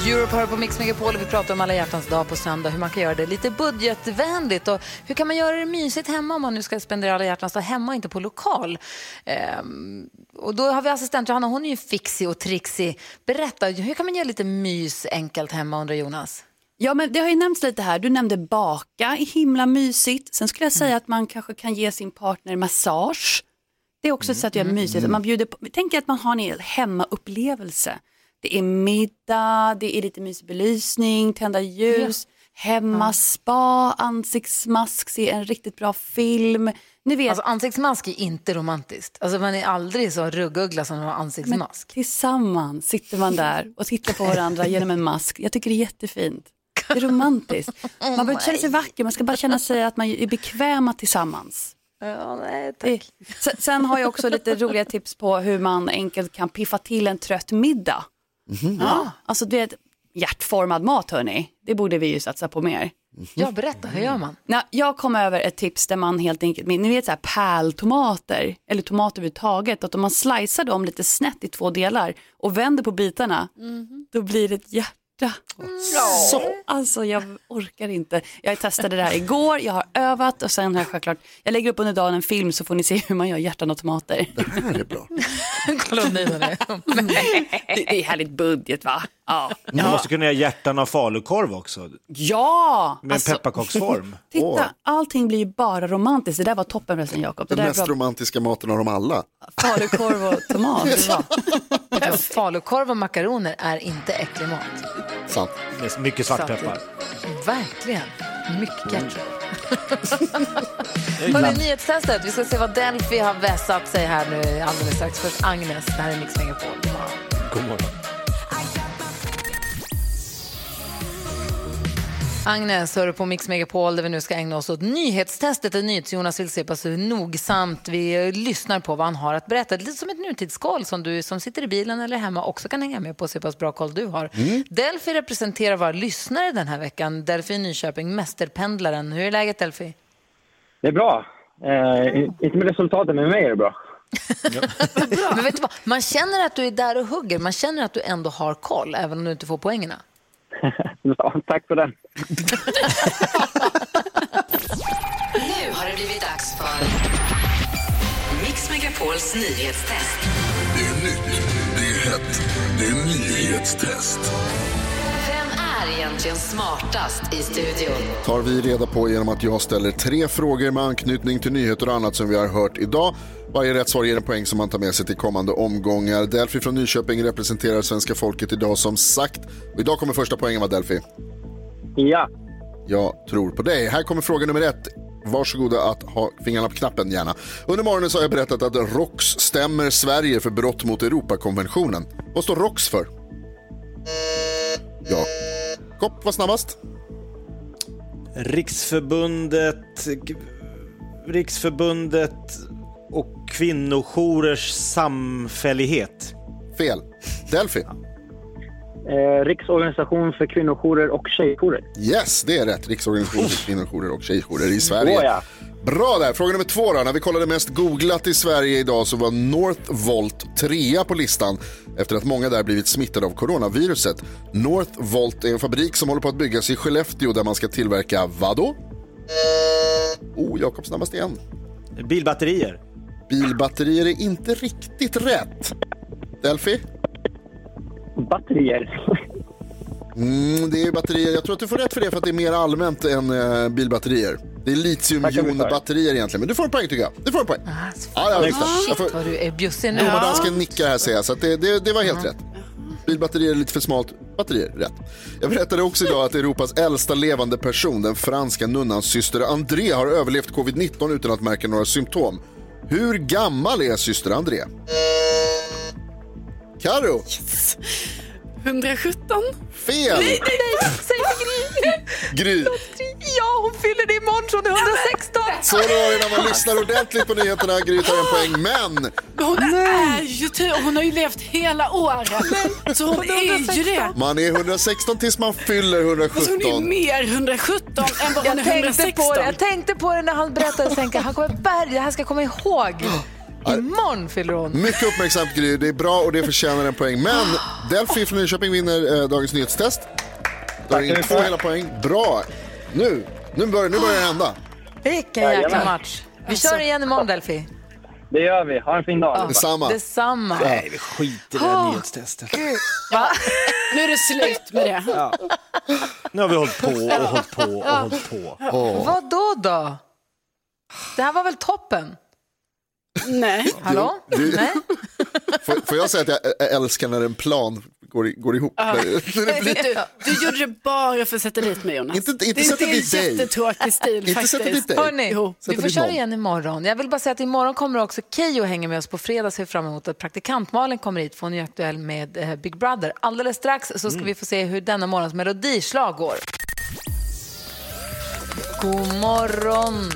Europe hör på Mix Megapol och vi pratar om alla hjärtans dag på söndag, hur man kan göra det lite budgetvänligt och hur kan man göra det mysigt hemma om man nu ska spendera alla hjärtans dag hemma och inte på lokal. Ehm, och då har vi assistent Johanna, hon är ju fixig och trixig. Berätta, hur kan man göra lite mys enkelt hemma undrar Jonas? Ja, men det har ju nämnts lite här. Du nämnde baka, himla mysigt. Sen skulle jag säga att man kanske kan ge sin partner massage. Det är också ett sätt att göra mysigt. Man bjuder på, tänk att man har en hel hemmaupplevelse. Det är middag, det är lite mysig belysning, tända ljus, hemmaspa, ansiktsmask, se en riktigt bra film. Ni vet, Alltså ansiktsmask är inte romantiskt. Alltså man är aldrig så rugguggla som har men ansiktsmask. tillsammans sitter man där och tittar på varandra genom en mask. Jag tycker det är jättefint. Det är romantiskt. Man behöver inte känna sig vacker, man ska bara känna sig att man är bekväma tillsammans. Ja, nej, Det- Sen, sen har jag också lite roliga tips på hur man enkelt kan piffa till en trött middag. Ja, alltså du vet, hjärtformad mat hörni, det borde vi ju satsa på mer. Ja, berätta, hur gör man? Nej, jag kom över ett tips där man helt enkelt, ni vet så här pärltomater, eller tomater överhuvudtaget, att om man slicear dem lite snett i två delar och vänder på bitarna, då blir det ett hjärta. Så, alltså jag orkar inte. Jag testade det här igår, jag har övat och sen har jag självklart, jag lägger upp under dagen en film så får ni se hur man gör hjärtan och tomater. Det här är bra. Är. det, det är härligt budget va? Ja. Man måste kunna göra hjärtan av falukorv också. Ja! Med en pepparkaksform. Titta, Åh. allting blir ju bara romantiskt. Det där var toppen förresten Jakob. Det Den mest bra. romantiska maten av dem alla. Falukorv och tomat. Ja, Falukorv och makaroner är inte äcklig mat. Sant. Mycket svartpeppar. Verkligen. Mycket. Hörrni, nyhetstestet. Vi ska se vad Delphi har vässat sig här nu alldeles strax. Först Agnes, det här är Mix Megapol. God morgon. God morgon. Agnes, hör du på Mix Megapol där vi nu ska ägna oss åt nyhetstestet. Där NyhetsJonas vill se på så nogsamt vi lyssnar på vad han har att berätta. Lite som ett nutidskoll som du som sitter i bilen eller hemma också kan hänga med på se pass bra koll du har. Delphi representerar våra lyssnare den här veckan. Delphi i Nyköping, mästerpendlaren. Hur är läget Delphi? Det är bra. Eh, inte med resultaten, men med mig är det bra. Men vet du vad? Man känner att du är där och hugger. Man känner att du ändå har koll, även om du inte får poängerna. Ja, tack för den. Nu har det blivit dags för Mix Megapols nyhetstest. Det är nytt, det är hett, det är nyhetstest. Vem är egentligen smartast i studion? tar vi reda på genom att jag ställer tre frågor med anknytning till nyheter och annat som vi har hört idag. Varje rätt svar ger en poäng som man tar med sig till kommande omgångar. Delphi från Nyköping representerar svenska folket idag som sagt. Och idag kommer första poängen va Delphi? Ja. Jag tror på dig. Här kommer fråga nummer ett. Varsågoda att ha fingrarna på knappen gärna. Under morgonen så har jag berättat att ROX stämmer Sverige för brott mot Europakonventionen. Vad står ROX för? Ja. Kopp var snabbast. Riksförbundet, Riksförbundet och kvinnojourers samfällighet. Fel. Delphi. Eh, Riksorganisation för kvinnojourer och tjejjourer. Yes, det är rätt. Riksorganisation för kvinnojourer och tjejjourer i Sverige. Åh, ja. Bra där. Fråga nummer två då. När vi kollade mest googlat i Sverige idag så var Northvolt trea på listan efter att många där blivit smittade av coronaviruset. Northvolt är en fabrik som håller på att byggas i Skellefteå där man ska tillverka vad då? Oh, Jakob snabbast igen. Bilbatterier. Bilbatterier är inte riktigt rätt. Delphi? Batterier. Mm, det är batterier. Jag tror att du får rätt för det för att det är mer allmänt än eh, bilbatterier. Det är litiumjonbatterier egentligen. Men du får en poäng tycker jag. Du får en poäng. ja, ja, visst. Jag får... Shit vad du är bjussig nu. Domardansken nickar här säger jag, så att det, det, det var helt rätt. Bilbatterier är lite för smalt. Batterier, rätt. Jag berättade också idag att Europas äldsta levande person, den franska nunnans syster André, har överlevt covid-19 utan att märka några symptom. Hur gammal är syster André? Karo? 117? Fel! Nej, nej, nej, säg Gry. Gry. Ja, hon fyller det imorgon så hon är 116. Så då är det när man lyssnar ordentligt på nyheterna. Gry tar en poäng, men hon är ju tur, hon har ju levt hela året. Så hon är ju det. man är 116 tills man fyller Fast hon är 117. mer 117 än vad hon Jag är tänkte, 116. på det, jag tänkte på det när han berättade. Tänka, han kommer bärga, det här ska jag komma ihåg. Imorgon fyller hon. Mycket uppmärksamt Gry, det är bra och det förtjänar en poäng. Men Delphi från Nyköping vinner eh, dagens nyhetstest. Drar in två hela poäng. Bra! Nu, nu börjar, nu börjar det hända. Vilken jäkla match. Vi kör igen imorgon Delphi. Det gör vi. Ha en fin dag. Detsamma. Detsamma. Nej, vi skiter i det här nyhetstestet. Va? Nu är det slut med det. Ja. Nu har vi hållit på och hållit på och hållit på. Vad då då? Det här var väl toppen? Nej. Hallå? Du- Nej? Får, får jag säga att jag älskar när en plan går, går ihop? När det blir, du, du gjorde det bara för att sätta dit mig Jonas. Inte- inte det, sätta det är en jättetråkig stil Inte faktiskt. sätta dit dig. Hörni, Jo. Sätta vi får köra igen imorgon. Jag vill bara säga att imorgon kommer också Keyyo hänga med oss på fredag. Ser fram emot att praktikant Malin kommer hit för hon är aktuell med eh, Big Brother. Alldeles strax så ska vi få se hur denna morgons melodislag går. God morgon!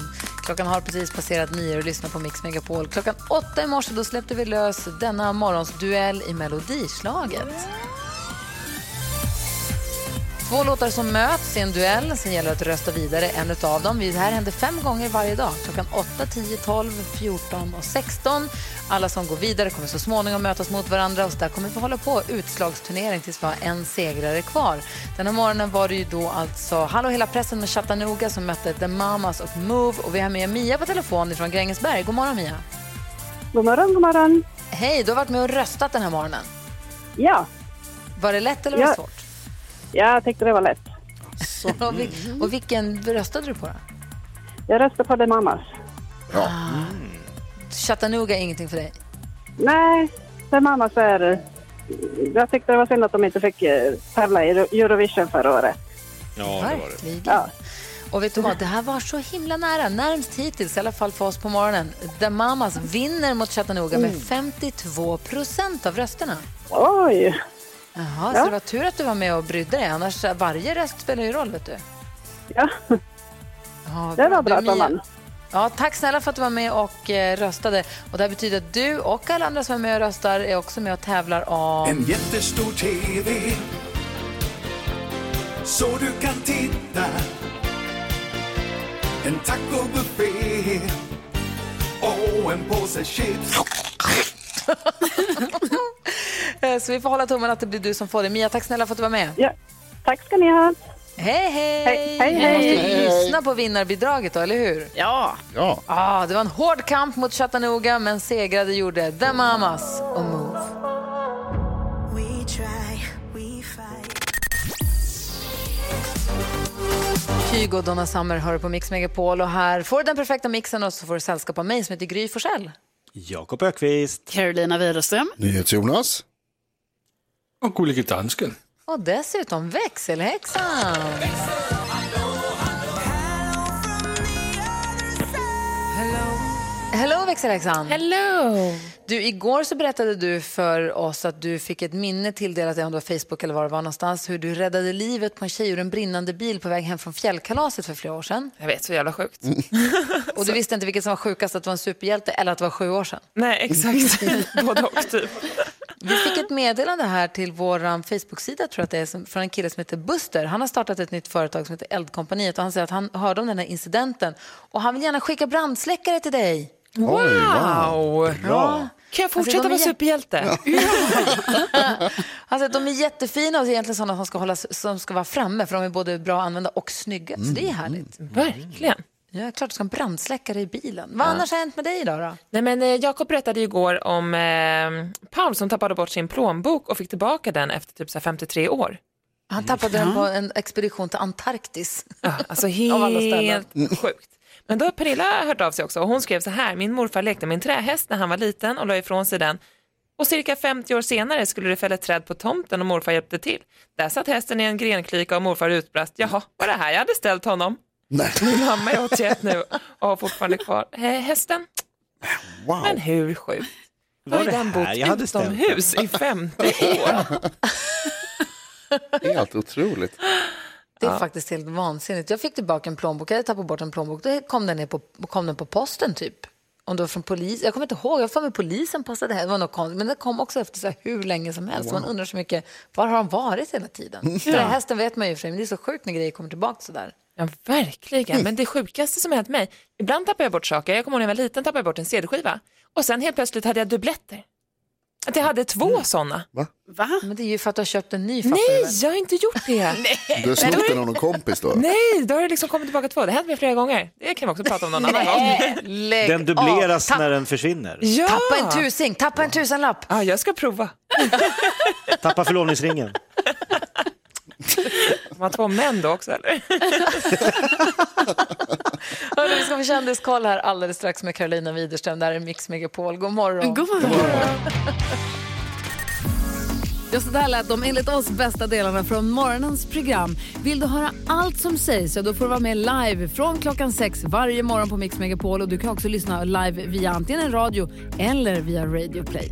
Klockan har precis passerat nio och lyssnar på Mix Megapol. Klockan åtta i morse då släppte vi lös denna morgons duell i melodislaget. Två låtar som möts i en duell. Sen gäller det att rösta vidare en av dem. Det här händer fem gånger varje dag. Klockan 8, 10, 12, 14 och 16. Alla som går vidare kommer så småningom mötas mot varandra och så där kommer vi hålla på utslagsturnering tills vi har en segrare kvar. Den här morgonen var det ju då alltså Hallå hela pressen med Chattanooga som mötte The Mamas och Move och vi har med Mia på telefon från Grängesberg. God morgon Mia. God morgon, god morgon. Hej, du har varit med och röstat den här morgonen. Ja, Var det lätt eller var det Ja. svårt? Jag tyckte det var lätt. Så, och, vil- och vilken röstade du på då? Jag röstar på The Mamas. Chattanooga är ingenting för dig? Nej, The Mamas är... Jag tyckte det var synd att de inte fick eh, tävla i Eurovision förra året. Ja, Verkligen. Ja. Och vet du vad, det här var så himla nära, närmst hittills, i alla fall för oss på morgonen. The Mamas vinner mot Chattanooga med 52 procent av rösterna. Oj! Jaha, Ja. så det var tur att du var med och brydde dig, annars varje röst spelar ju roll, vet du. Ja, Ja, det var bra vann. Ja, tack snälla för att du var med och eh, röstade. Och det här betyder att du och alla andra som är med och röstar är också med och tävlar om... En jättestor TV så du kan titta. En tacobuffé och en påse chips. Eh, Så vi får hålla tummen att det blir du som får det. Mia, tack snälla för att du var med. Ja, tack ska ni ha. Hej, hej! Hej, hej, Vi hej. måste Hej, hej. lyssna på vinnarbidraget då, eller hur? Ja. Ja. Ah, det var en hård kamp mot Chattanooga, men segrade gjorde The Mamas och Move. We try, we fight. Kygo och Donna Summer hör på Mix Megapol och här får du den perfekta mixen och så får du sällskap av mig som heter Gry Forssell. Jakob Ökvist. Carolina Widerström. NyhetsJonas. Och Gullige Dansken. Och dessutom växelhäxan. Hello växelhäxan. Hello. Du, igår så berättade du för oss att du fick ett minne tilldelat dig, om det var Facebook eller var det var någonstans, hur du räddade livet på en tjej ur en brinnande bil på väg hem från fjällkalaset för flera år sedan. Jag vet, så jävla sjukt. Och du visste inte vilket som var sjukast, att det var en superhjälte eller att det var sju år sedan. Nej, exakt. Både och typ. Vi fick ett meddelande här till vår Facebook-sida tror jag att det är, från en kille som heter Buster. Han har startat ett nytt företag som heter Eldkompaniet och han säger att han hörde om den här incidenten och han vill gärna skicka brandsläckare till dig. Wow! Ja. Kan jag Alltså, fortsätta de är vara jä- superhjälte? Att de är jättefina och är egentligen sådana som ska, hållas, som ska vara framme för de är både bra att använda och snygga. Så det är härligt. Verkligen. Ja, klart du ska ha en brandsläckare i bilen. Vad annars har hänt med dig idag då? Nej, men eh, Jakob berättade igår om eh, Paul som tappade bort sin plånbok och fick tillbaka den efter typ så här 53 år. Han tappade den på en expedition till Antarktis. Ja, alltså Av alla ställen. helt sjukt. Men då har Pernilla hört av sig också och hon skrev så här, min morfar lekte med en trähäst när han var liten och la ifrån sig den. Och cirka 50 år senare skulle det fälla ett träd på tomten och morfar hjälpte till. Där satt hästen i en grenklyka och morfar utbrast, jaha, var det här jag hade ställt honom? Nej. Min mamma är 81 nu och har fortfarande kvar hästen. Wow. Men hur sjukt? Var Har ju det den bott jag hade ställt utomhus i 50 år? Helt otroligt. Det är faktiskt helt vansinnigt. Jag fick tillbaka en plånbok, jag hade tappat bort en plånbok, då kom den, ner på, kom den på posten typ. Om det var från polis, jag kommer inte ihåg, jag får med polisen det här, det var något konstigt. Men det kom också efter så här hur länge som helst. Man undrar så mycket, var har han varit hela tiden? För hästen vet man ju för sig, men det är så sjukt när grejer kommer tillbaka sådär. Ja, verkligen. Men det sjukaste som hänt mig, ibland tappar jag bort saker. Jag kommer ihåg när jag var liten tappade jag bort en CD-skiva. Och sen helt plötsligt hade jag dubbletter. Att jag hade två sådana. Va? Men det är ju för att du har köpt en ny, fattar Nej, du jag har inte gjort det. Du har snott den av någon kompis då? Nej, då har det liksom kommit tillbaka två. Det har hänt mig flera gånger. Det kan vi också prata om någon annan gång. Lägg Den dubbleras av. När den försvinner. Ja. Tappa en tusing, tappa en tusenlapp. Ja, jag ska prova. Tappa förlovningsringen. Man har två män då också eller? Hörru, vi ska få kändiskoll här alldeles strax med Carolina Widerström. Där är Mix Megapol. God morgon. God morgon. Ja, så där lät de enligt oss bästa delarna från morgonens program. Vill du höra allt som sägs så då får du vara med live från klockan sex varje morgon på Mix Megapol. Och du kan också lyssna live via antingen en radio eller via Radio Play.